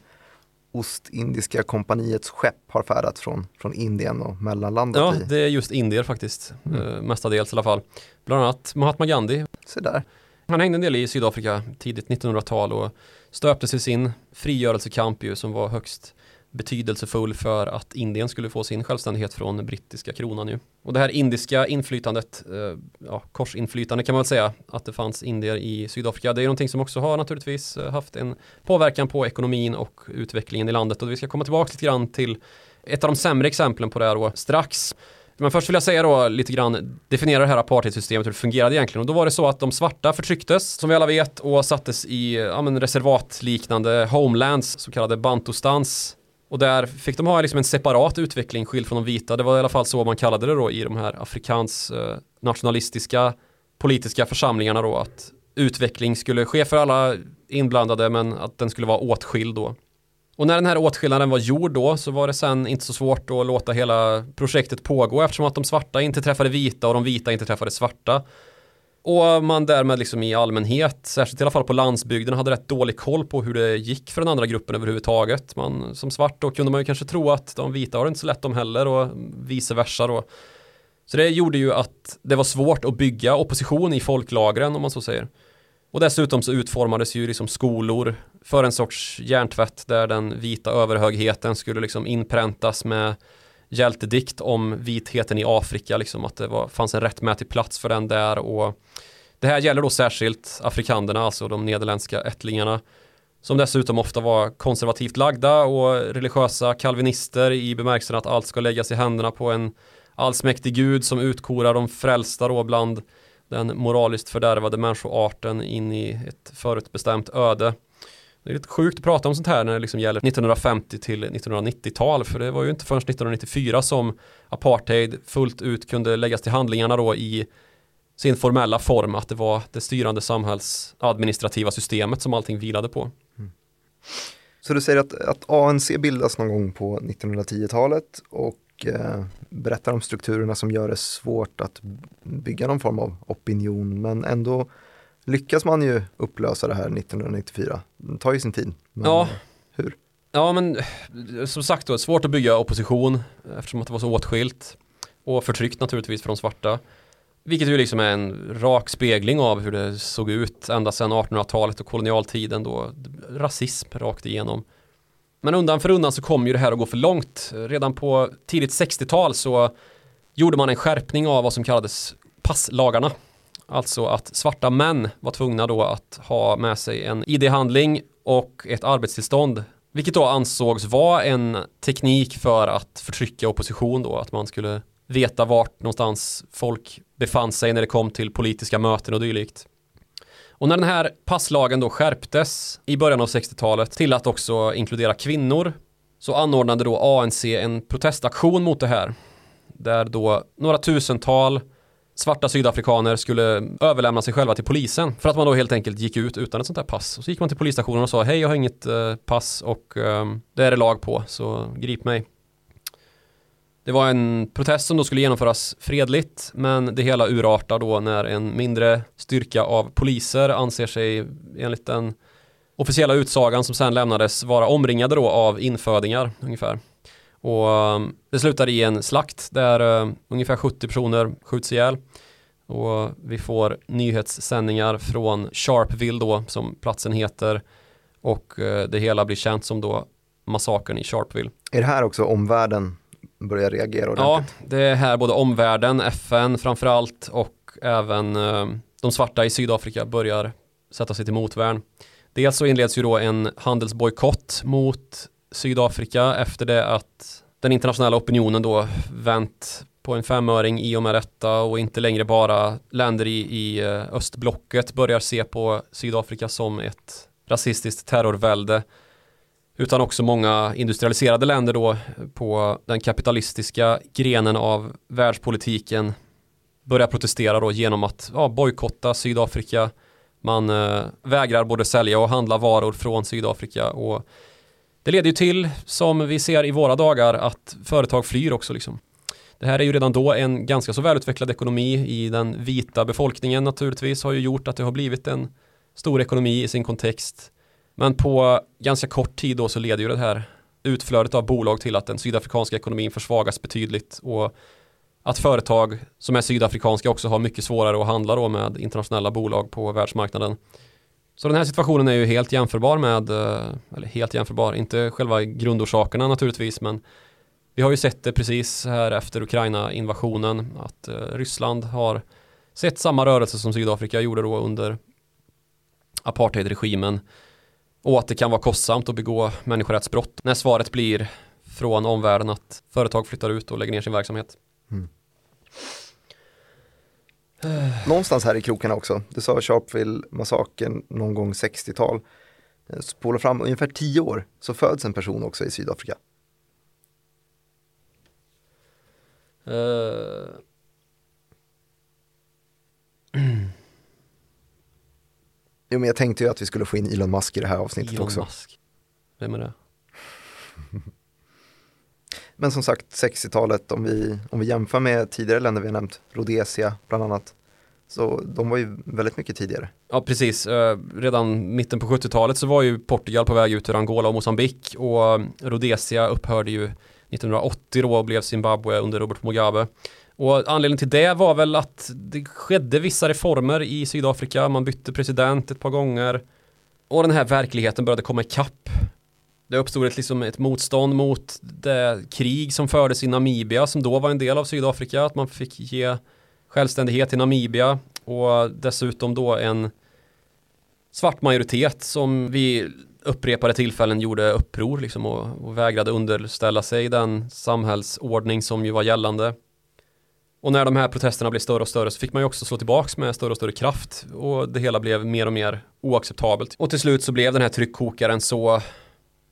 Ostindiska kompaniets skepp har färdat från, från Indien och mellanlandat Ja, i? det är just indier faktiskt. Mm. Eh, mestadels i alla fall. Bland annat Mahatma Gandhi. Se där. Han hängde en del i Sydafrika tidigt 1900-tal och stöpte sig sin frigörelsekamp ju som var högst betydelsefull för att Indien skulle få sin självständighet från brittiska kronan ju. Och det här indiska inflytandet, eh, ja, korsinflytande kan man väl säga, att det fanns indier i Sydafrika. Det är någonting som också har naturligtvis eh, haft en påverkan på ekonomin och utvecklingen i landet och vi ska komma tillbaka lite grann till ett av de sämre exemplen på det här då strax. Men först vill jag säga då lite grann, definiera det här apartheidsystemet hur det fungerade egentligen. Och då var det så att de svarta förtrycktes, som vi alla vet, och sattes i ja, men reservatliknande homelands, så kallade bantustans. Och där fick de ha liksom en separat utveckling skild från de vita. Det var i alla fall så man kallade det då i de här afrikans eh, nationalistiska politiska församlingarna då att utveckling skulle ske för alla inblandade men att den skulle vara åtskild då. Och när den här åtskillnaden var gjord då så var det sen inte så svårt att låta hela projektet pågå eftersom att de svarta inte träffade vita och de vita inte träffade svarta. Och man därmed liksom i allmänhet, särskilt i alla fall på landsbygden, hade rätt dålig koll på hur det gick för den andra gruppen överhuvudtaget. Man, som svart då kunde man ju kanske tro att de vita har det inte så lätt de heller och vice versa då. Så det gjorde ju att det var svårt att bygga opposition i folklagren om man så säger. Och dessutom så utformades ju liksom skolor för en sorts hjärntvätt där den vita överhögheten skulle liksom inpräntas med hjältedikt om vitheten i Afrika, liksom att det var, fanns en rättmätig plats för den där och det här gäller då särskilt afrikanderna, alltså de nederländska ättlingarna som dessutom ofta var konservativt lagda och religiösa kalvinister i bemärkelsen att allt ska läggas i händerna på en allsmäktig gud som utkorar de frälsta då bland den moraliskt fördärvade människoarten in i ett förutbestämt öde. Det är lite sjukt att prata om sånt här när det liksom gäller 1950 till 1990-tal för det var ju inte förrän 1994 som apartheid fullt ut kunde läggas till handlingarna då i sin formella form att det var det styrande samhällsadministrativa systemet som allting vilade på. Mm. Så du säger att, att ANC bildas någon gång på 1910-talet och eh, berättar om strukturerna som gör det svårt att bygga någon form av opinion men ändå lyckas man ju upplösa det här 1994. Det tar ju sin tid. Ja. Hur? Ja men som sagt då, svårt att bygga opposition eftersom att det var så åtskilt och förtryckt naturligtvis för de svarta. Vilket ju liksom är en rak spegling av hur det såg ut ända sedan 1800-talet och kolonialtiden då. Rasism rakt igenom. Men undan för undan så kom ju det här att gå för långt. Redan på tidigt 60-tal så gjorde man en skärpning av vad som kallades passlagarna. Alltså att svarta män var tvungna då att ha med sig en ID-handling och ett arbetstillstånd. Vilket då ansågs vara en teknik för att förtrycka opposition då. Att man skulle veta vart någonstans folk befann sig när det kom till politiska möten och dylikt. Och när den här passlagen då skärptes i början av 60-talet till att också inkludera kvinnor så anordnade då ANC en protestaktion mot det här. Där då några tusental svarta sydafrikaner skulle överlämna sig själva till polisen för att man då helt enkelt gick ut utan ett sånt här pass. Och så gick man till polisstationen och sa hej jag har inget eh, pass och eh, det är det lag på så grip mig. Det var en protest som då skulle genomföras fredligt men det hela urartar då när en mindre styrka av poliser anser sig enligt den officiella utsagan som sen lämnades vara omringade då av infödingar ungefär. Och um, det slutar i en slakt där uh, ungefär 70 personer skjuts ihjäl. Och vi får nyhetssändningar från Sharpeville då som platsen heter. Och uh, det hela blir känt som då massakern i Sharpeville. Är det här också omvärlden börjar reagera Ja, ordentligt? det är här både omvärlden, FN framförallt och även uh, de svarta i Sydafrika börjar sätta sig till motvärn. Dels så inleds ju då en handelsbojkott mot Sydafrika efter det att den internationella opinionen då vänt på en femöring i och med detta och inte längre bara länder i, i eh, östblocket börjar se på Sydafrika som ett rasistiskt terrorvälde utan också många industrialiserade länder då på den kapitalistiska grenen av världspolitiken börjar protestera då genom att ja, bojkotta Sydafrika. Man eh, vägrar både sälja och handla varor från Sydafrika och det leder ju till, som vi ser i våra dagar, att företag flyr också liksom. Det här är ju redan då en ganska så välutvecklad ekonomi i den vita befolkningen naturligtvis har ju gjort att det har blivit en stor ekonomi i sin kontext. Men på ganska kort tid då så leder ju det här utflödet av bolag till att den sydafrikanska ekonomin försvagas betydligt och att företag som är sydafrikanska också har mycket svårare att handla då med internationella bolag på världsmarknaden. Så den här situationen är ju helt jämförbar med, eh, eller helt jämförbar, inte själva grundorsakerna naturligtvis, men vi har ju sett det precis här efter Ukraina-invasionen, att eh, Ryssland har sett samma rörelse som Sydafrika gjorde då under apartheidregimen och att det kan vara kostsamt att begå människorättsbrott när svaret blir från omvärlden att företag flyttar ut och lägger ner sin verksamhet. Mm. Någonstans här i krokarna också, det sa Sharpeville-massakern någon gång 60-tal. Eh, spola fram ungefär tio år så föds en person också i Sydafrika. Uh... Jo men jag tänkte ju att vi skulle få in Elon Musk i det här avsnittet Elon också. Musk. Vem är det? men som sagt 60-talet om vi, om vi jämför med tidigare länder vi har nämnt, Rhodesia bland annat. Så de var ju väldigt mycket tidigare. Ja precis, eh, redan mitten på 70-talet så var ju Portugal på väg ut ur Angola och Mosambik och eh, Rhodesia upphörde ju 1980 då och blev Zimbabwe under Robert Mugabe. Och anledningen till det var väl att det skedde vissa reformer i Sydafrika, man bytte president ett par gånger och den här verkligheten började komma ikapp. Det uppstod ett, liksom ett motstånd mot det krig som fördes i Namibia som då var en del av Sydafrika, att man fick ge självständighet till Namibia och dessutom då en svart majoritet som vid upprepade tillfällen gjorde uppror liksom och, och vägrade underställa sig den samhällsordning som ju var gällande. Och när de här protesterna blev större och större så fick man ju också slå tillbaks med större och större kraft och det hela blev mer och mer oacceptabelt. Och till slut så blev den här tryckkokaren så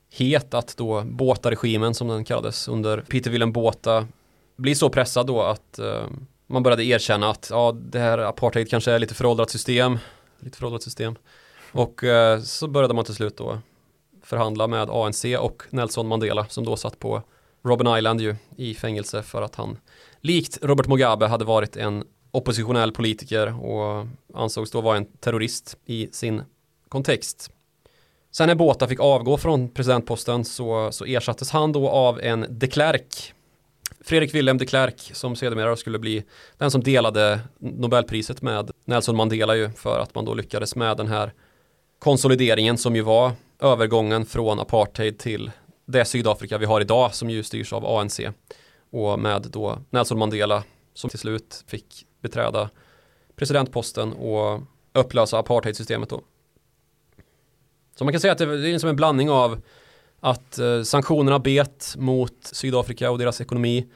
het att då Båta-regimen som den kallades under Peter Willem Båta blir så pressad då att eh, man började erkänna att ja, det här apartheid kanske är lite föråldrat system. Lite föråldrat system. Och eh, så började man till slut då förhandla med ANC och Nelson Mandela som då satt på Robben Island ju i fängelse för att han likt Robert Mugabe hade varit en oppositionell politiker och ansågs då vara en terrorist i sin kontext. Sen när Båta fick avgå från presidentposten så, så ersattes han då av en de Klerk. Fredrik Wilhelm de Klerk som sedermera skulle bli den som delade Nobelpriset med Nelson Mandela ju för att man då lyckades med den här konsolideringen som ju var övergången från apartheid till det Sydafrika vi har idag som ju styrs av ANC och med då Nelson Mandela som till slut fick beträda presidentposten och upplösa apartheidsystemet då. Så man kan säga att det är som en blandning av att eh, sanktionerna bet mot Sydafrika och deras ekonomi.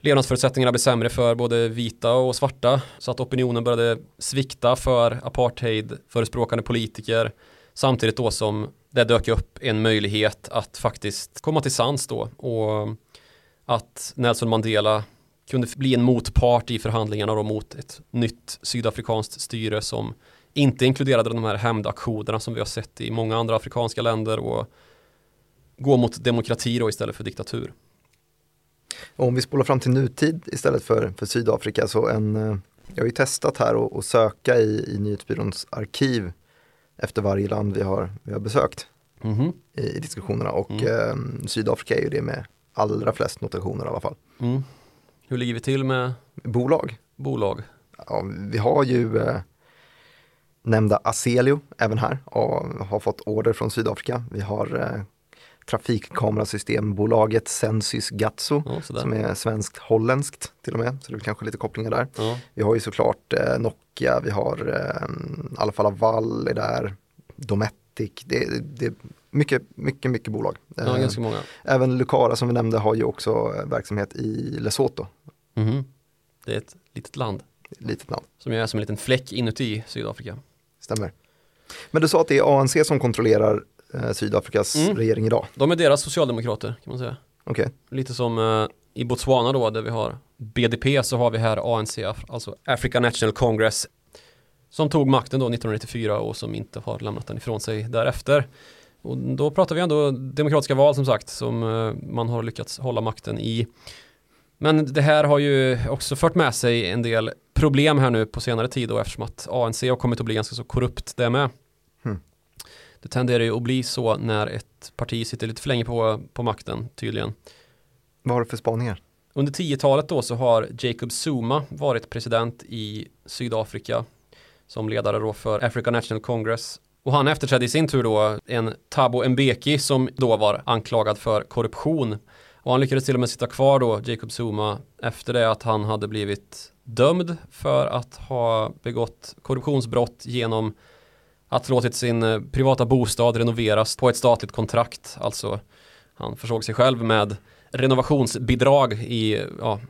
Levnadsförutsättningarna blev sämre för både vita och svarta så att opinionen började svikta för apartheid förespråkande politiker samtidigt då som det dök upp en möjlighet att faktiskt komma till sans då och att Nelson Mandela kunde bli en motpart i förhandlingarna då mot ett nytt sydafrikanskt styre som inte inkluderade de här hämndaktionerna som vi har sett i många andra afrikanska länder och gå mot demokrati då istället för diktatur. Och om vi spolar fram till nutid istället för, för Sydafrika så en, eh, jag har ju testat här att söka i, i nyhetsbyråns arkiv efter varje land vi har, vi har besökt mm -hmm. i, i, diskussionerna och mm. eh, Sydafrika är ju det med allra flest notationer i alla fall. Mm. Hur ligger vi till med bolag? Bolag. Ja, vi har ju eh, nämnda Aselio även här och har fått order från Sydafrika. Vi har eh, trafikkamerasystembolaget Sensys Gatso ja, som är svenskt-holländskt till och med, så det är kanske lite kopplingar där. Ja. Vi har ju såklart eh, Nokia, vi har eh, Alfa Laval är där, Dometic, det, det, mycket, mycket, mycket bolag. Ja, eh, ganska många. Även Lucara som vi nämnde har ju också eh, verksamhet i Lesotho. Mm. Det är ett litet land. Litet land. Som är som en liten fläck inuti Sydafrika. Stämmer. Men du sa att det är ANC som kontrollerar eh, Sydafrikas mm. regering idag? De är deras socialdemokrater kan man säga. Okay. Lite som eh, i Botswana då där vi har BDP så har vi här ANC, alltså African National Congress som tog makten då 1994 och som inte har lämnat den ifrån sig därefter. Och då pratar vi ändå demokratiska val som sagt som eh, man har lyckats hålla makten i. Men det här har ju också fört med sig en del problem här nu på senare tid då eftersom att ANC har kommit att bli ganska så korrupt det med. Det tenderar ju att bli så när ett parti sitter lite för länge på, på makten tydligen. Vad har du för spaningar? Under 10-talet då så har Jacob Zuma varit president i Sydafrika som ledare då för African National Congress. Och han efterträdde i sin tur då en Thabo Mbeki som då var anklagad för korruption. Och han lyckades till och med sitta kvar då, Jacob Zuma, efter det att han hade blivit dömd för att ha begått korruptionsbrott genom att låtit sin eh, privata bostad renoveras på ett statligt kontrakt. Alltså han försåg sig själv med renovationsbidrag i ja,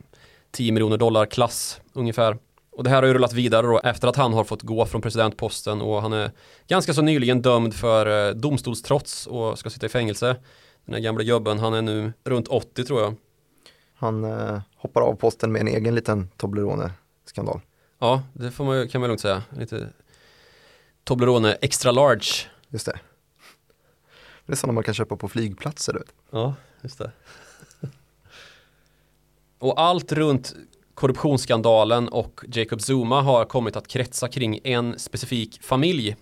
10 miljoner dollar klass ungefär. Och det här har ju rullat vidare då efter att han har fått gå från presidentposten och han är ganska så nyligen dömd för eh, domstolstrots och ska sitta i fängelse. Den här gamla gubben, han är nu runt 80 tror jag. Han eh, hoppar av posten med en egen liten Toblerone-skandal. Ja, det får man, kan man lugnt säga. Lite Toblerone extra large. Just det. Det är sådana man kan köpa på flygplatser. Du vet. Ja, just det. och allt runt korruptionsskandalen och Jacob Zuma har kommit att kretsa kring en specifik familj.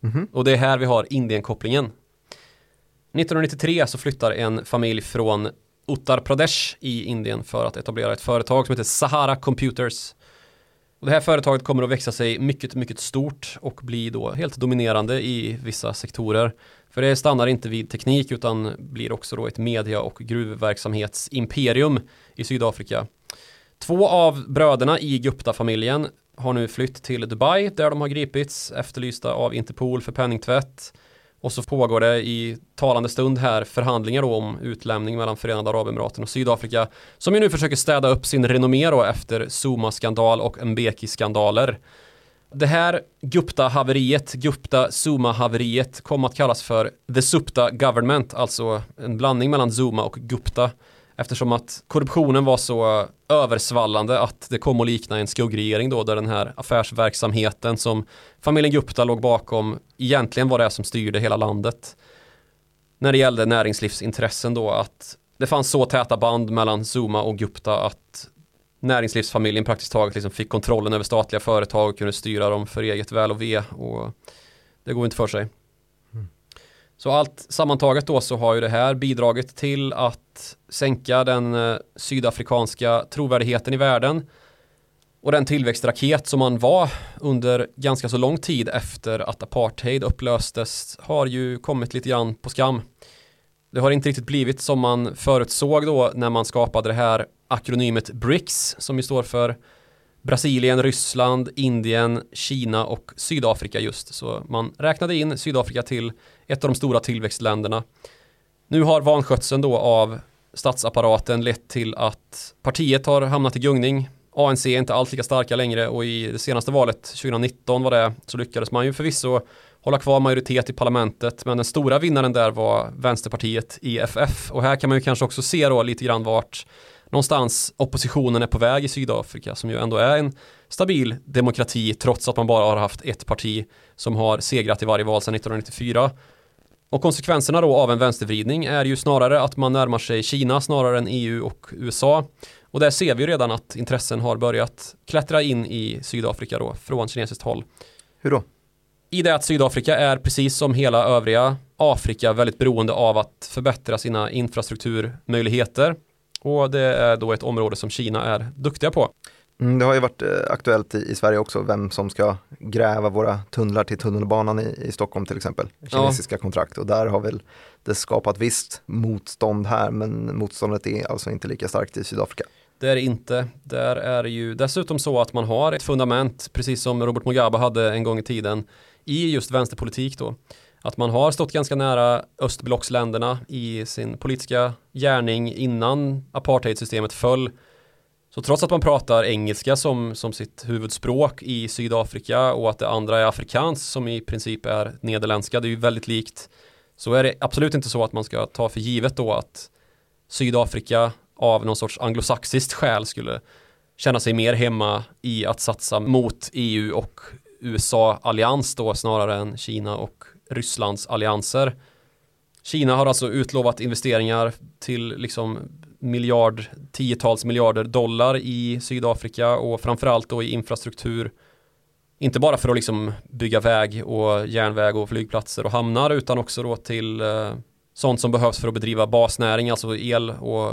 Mhm. Och det är här vi har Indienkopplingen. 1993 så flyttar en familj från Uttar Pradesh i Indien för att etablera ett företag som heter Sahara Computers. Och det här företaget kommer att växa sig mycket, mycket stort och bli då helt dominerande i vissa sektorer. För det stannar inte vid teknik utan blir också då ett media och gruvverksamhetsimperium i Sydafrika. Två av bröderna i Gupta-familjen har nu flytt till Dubai där de har gripits efterlysta av Interpol för penningtvätt. Och så pågår det i talande stund här förhandlingar då om utlämning mellan Förenade Arabemiraten och Sydafrika som ju nu försöker städa upp sin renommé då efter Zuma-skandal och Mbeki-skandaler. Det här Gupta-haveriet, Gupta-Zuma-haveriet kom att kallas för The Supta Government, alltså en blandning mellan Zuma och Gupta eftersom att korruptionen var så översvallande att det kom att likna en skuggregering då där den här affärsverksamheten som familjen Gupta låg bakom egentligen var det som styrde hela landet. När det gällde näringslivsintressen då att det fanns så täta band mellan Zuma och Gupta att näringslivsfamiljen praktiskt taget liksom fick kontrollen över statliga företag och kunde styra dem för eget väl och ve och det går inte för sig. Så allt sammantaget då så har ju det här bidragit till att sänka den eh, sydafrikanska trovärdigheten i världen och den tillväxtraket som man var under ganska så lång tid efter att apartheid upplöstes har ju kommit lite grann på skam. Det har inte riktigt blivit som man förutsåg då när man skapade det här akronymet BRICS som ju står för Brasilien, Ryssland, Indien, Kina och Sydafrika just. Så man räknade in Sydafrika till ett av de stora tillväxtländerna. Nu har vanskötseln då av statsapparaten lett till att partiet har hamnat i gungning. ANC är inte alls lika starka längre och i det senaste valet 2019 var det så lyckades man ju förvisso hålla kvar majoritet i parlamentet men den stora vinnaren där var Vänsterpartiet EFF och här kan man ju kanske också se då lite grann vart någonstans oppositionen är på väg i Sydafrika som ju ändå är en stabil demokrati trots att man bara har haft ett parti som har segrat i varje val sedan 1994. Och konsekvenserna då av en vänstervridning är ju snarare att man närmar sig Kina snarare än EU och USA. Och där ser vi ju redan att intressen har börjat klättra in i Sydafrika då från kinesiskt håll. Hur då? I det att Sydafrika är precis som hela övriga Afrika väldigt beroende av att förbättra sina infrastrukturmöjligheter. Och det är då ett område som Kina är duktiga på. Mm, det har ju varit eh, aktuellt i, i Sverige också, vem som ska gräva våra tunnlar till tunnelbanan i, i Stockholm till exempel. Kinesiska kontrakt och där har väl det skapat visst motstånd här men motståndet är alltså inte lika starkt i Sydafrika. Det är det inte. Där är ju dessutom så att man har ett fundament, precis som Robert Mugabe hade en gång i tiden, i just vänsterpolitik då. Att man har stått ganska nära östblocksländerna i sin politiska gärning innan apartheidsystemet föll. Så trots att man pratar engelska som, som sitt huvudspråk i Sydafrika och att det andra är afrikanskt som i princip är nederländska, det är ju väldigt likt. Så är det absolut inte så att man ska ta för givet då att Sydafrika av någon sorts anglosaxiskt skäl skulle känna sig mer hemma i att satsa mot EU och USA-allians då snarare än Kina och Rysslands allianser. Kina har alltså utlovat investeringar till liksom miljard, tiotals miljarder dollar i Sydafrika och framförallt då i infrastruktur Inte bara för att liksom bygga väg och järnväg och flygplatser och hamnar utan också då till eh, sånt som behövs för att bedriva basnäring, alltså el och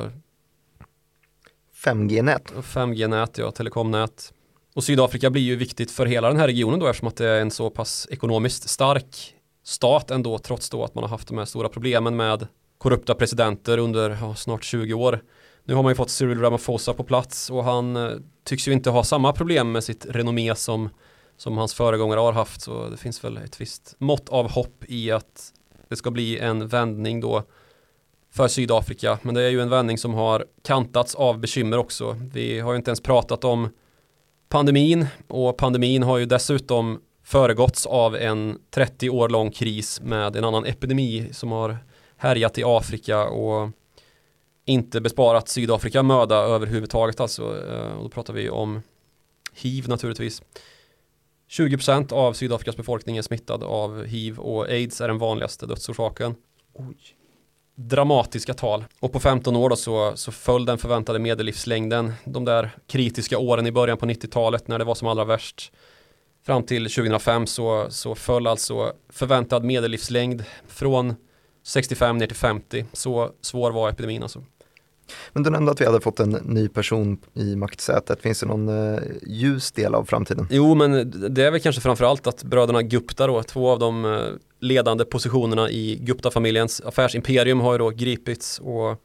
5G-nät. 5G-nät, ja, telekomnät. Och Sydafrika blir ju viktigt för hela den här regionen då eftersom att det är en så pass ekonomiskt stark stat ändå trots då att man har haft de här stora problemen med korrupta presidenter under ja, snart 20 år. Nu har man ju fått Cyril Ramaphosa på plats och han eh, tycks ju inte ha samma problem med sitt renommé som, som hans föregångare har haft så det finns väl ett visst mått av hopp i att det ska bli en vändning då för Sydafrika. Men det är ju en vändning som har kantats av bekymmer också. Vi har ju inte ens pratat om pandemin och pandemin har ju dessutom föregåtts av en 30 år lång kris med en annan epidemi som har härjat i Afrika och inte besparat Sydafrika möda överhuvudtaget alltså. Eh, och då pratar vi om hiv naturligtvis. 20% av Sydafrikas befolkning är smittad av hiv och aids är den vanligaste dödsorsaken. Oj. Dramatiska tal. Och på 15 år då så, så föll den förväntade medellivslängden de där kritiska åren i början på 90-talet när det var som allra värst. Fram till 2005 så, så föll alltså förväntad medellivslängd från 65 ner till 50. Så svår var epidemin alltså. Men du nämnde att vi hade fått en ny person i maktsätet. Finns det någon uh, ljus del av framtiden? Jo, men det är väl kanske framförallt att bröderna Gupta då, två av de uh, ledande positionerna i Gupta-familjens affärsimperium har ju då gripits och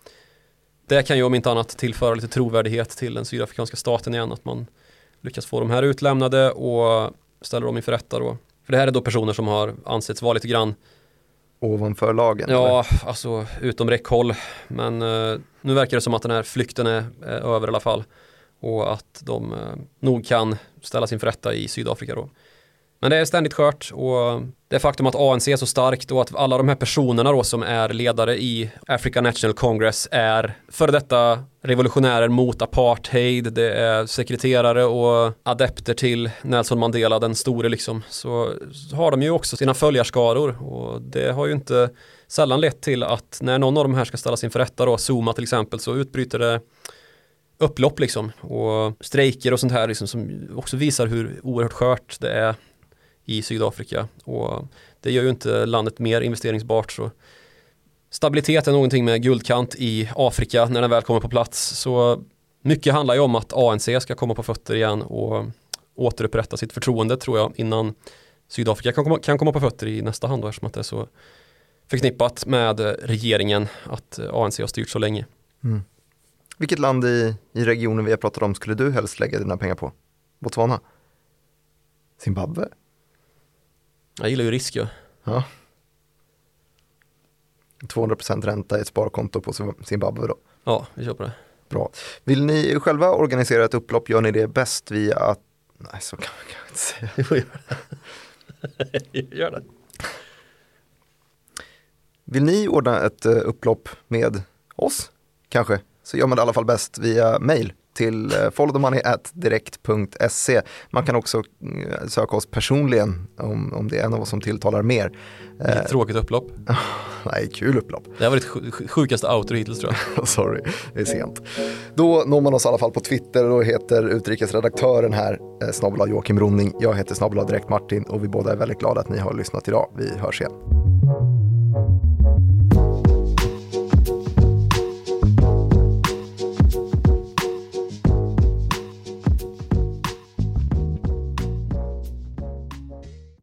det kan ju om inte annat tillföra lite trovärdighet till den sydafrikanska staten igen, att man lyckas få de här utlämnade och ställer dem inför rätta då. För det här är då personer som har ansetts vara lite grann ovanför lagen? Ja, eller? alltså utom räckhåll. Men uh, nu verkar det som att den här flykten är, är över i alla fall. Och att de uh, nog kan ställas inför rätta i Sydafrika då. Men det är ständigt skört och det faktum att ANC är så starkt och att alla de här personerna då som är ledare i African National Congress är före detta revolutionärer mot apartheid, det är sekreterare och adepter till Nelson Mandela, den store liksom, så har de ju också sina följarskaror. Och det har ju inte sällan lett till att när någon av de här ska ställas inför rätta då, Zuma till exempel, så utbryter det upplopp liksom. Och strejker och sånt här liksom som också visar hur oerhört skört det är i Sydafrika och det gör ju inte landet mer investeringsbart så stabilitet är någonting med guldkant i Afrika när den väl kommer på plats så mycket handlar ju om att ANC ska komma på fötter igen och återupprätta sitt förtroende tror jag innan Sydafrika kan komma, kan komma på fötter i nästa hand då, eftersom att det är så förknippat med regeringen att ANC har styrt så länge. Mm. Vilket land i, i regionen vi har pratat om skulle du helst lägga dina pengar på? Botswana? Zimbabwe? Jag gillar ju risk ju. Ja. 200% ränta i ett sparkonto på Zimbabwe då? Ja, vi kör på det. Bra. Vill ni själva organisera ett upplopp gör ni det bäst via att... Nej, så kan man inte säga. Jo, gör det. gör det. Vill ni ordna ett uh, upplopp med oss? Kanske? Så gör man det i alla fall bäst via mail till eh, followthemoney.direkt.se. Man kan också mm, söka oss personligen om, om det är något som tilltalar mer. Ett tråkigt upplopp. Nej, kul upplopp. Det har varit sjukaste outro hittills tror jag. Sorry, det är sent. Då når man oss i alla fall på Twitter och heter utrikesredaktören här, eh, snabel Joakim Ronning. Jag heter snabel Direkt Martin och vi båda är väldigt glada att ni har lyssnat idag. Vi hörs igen.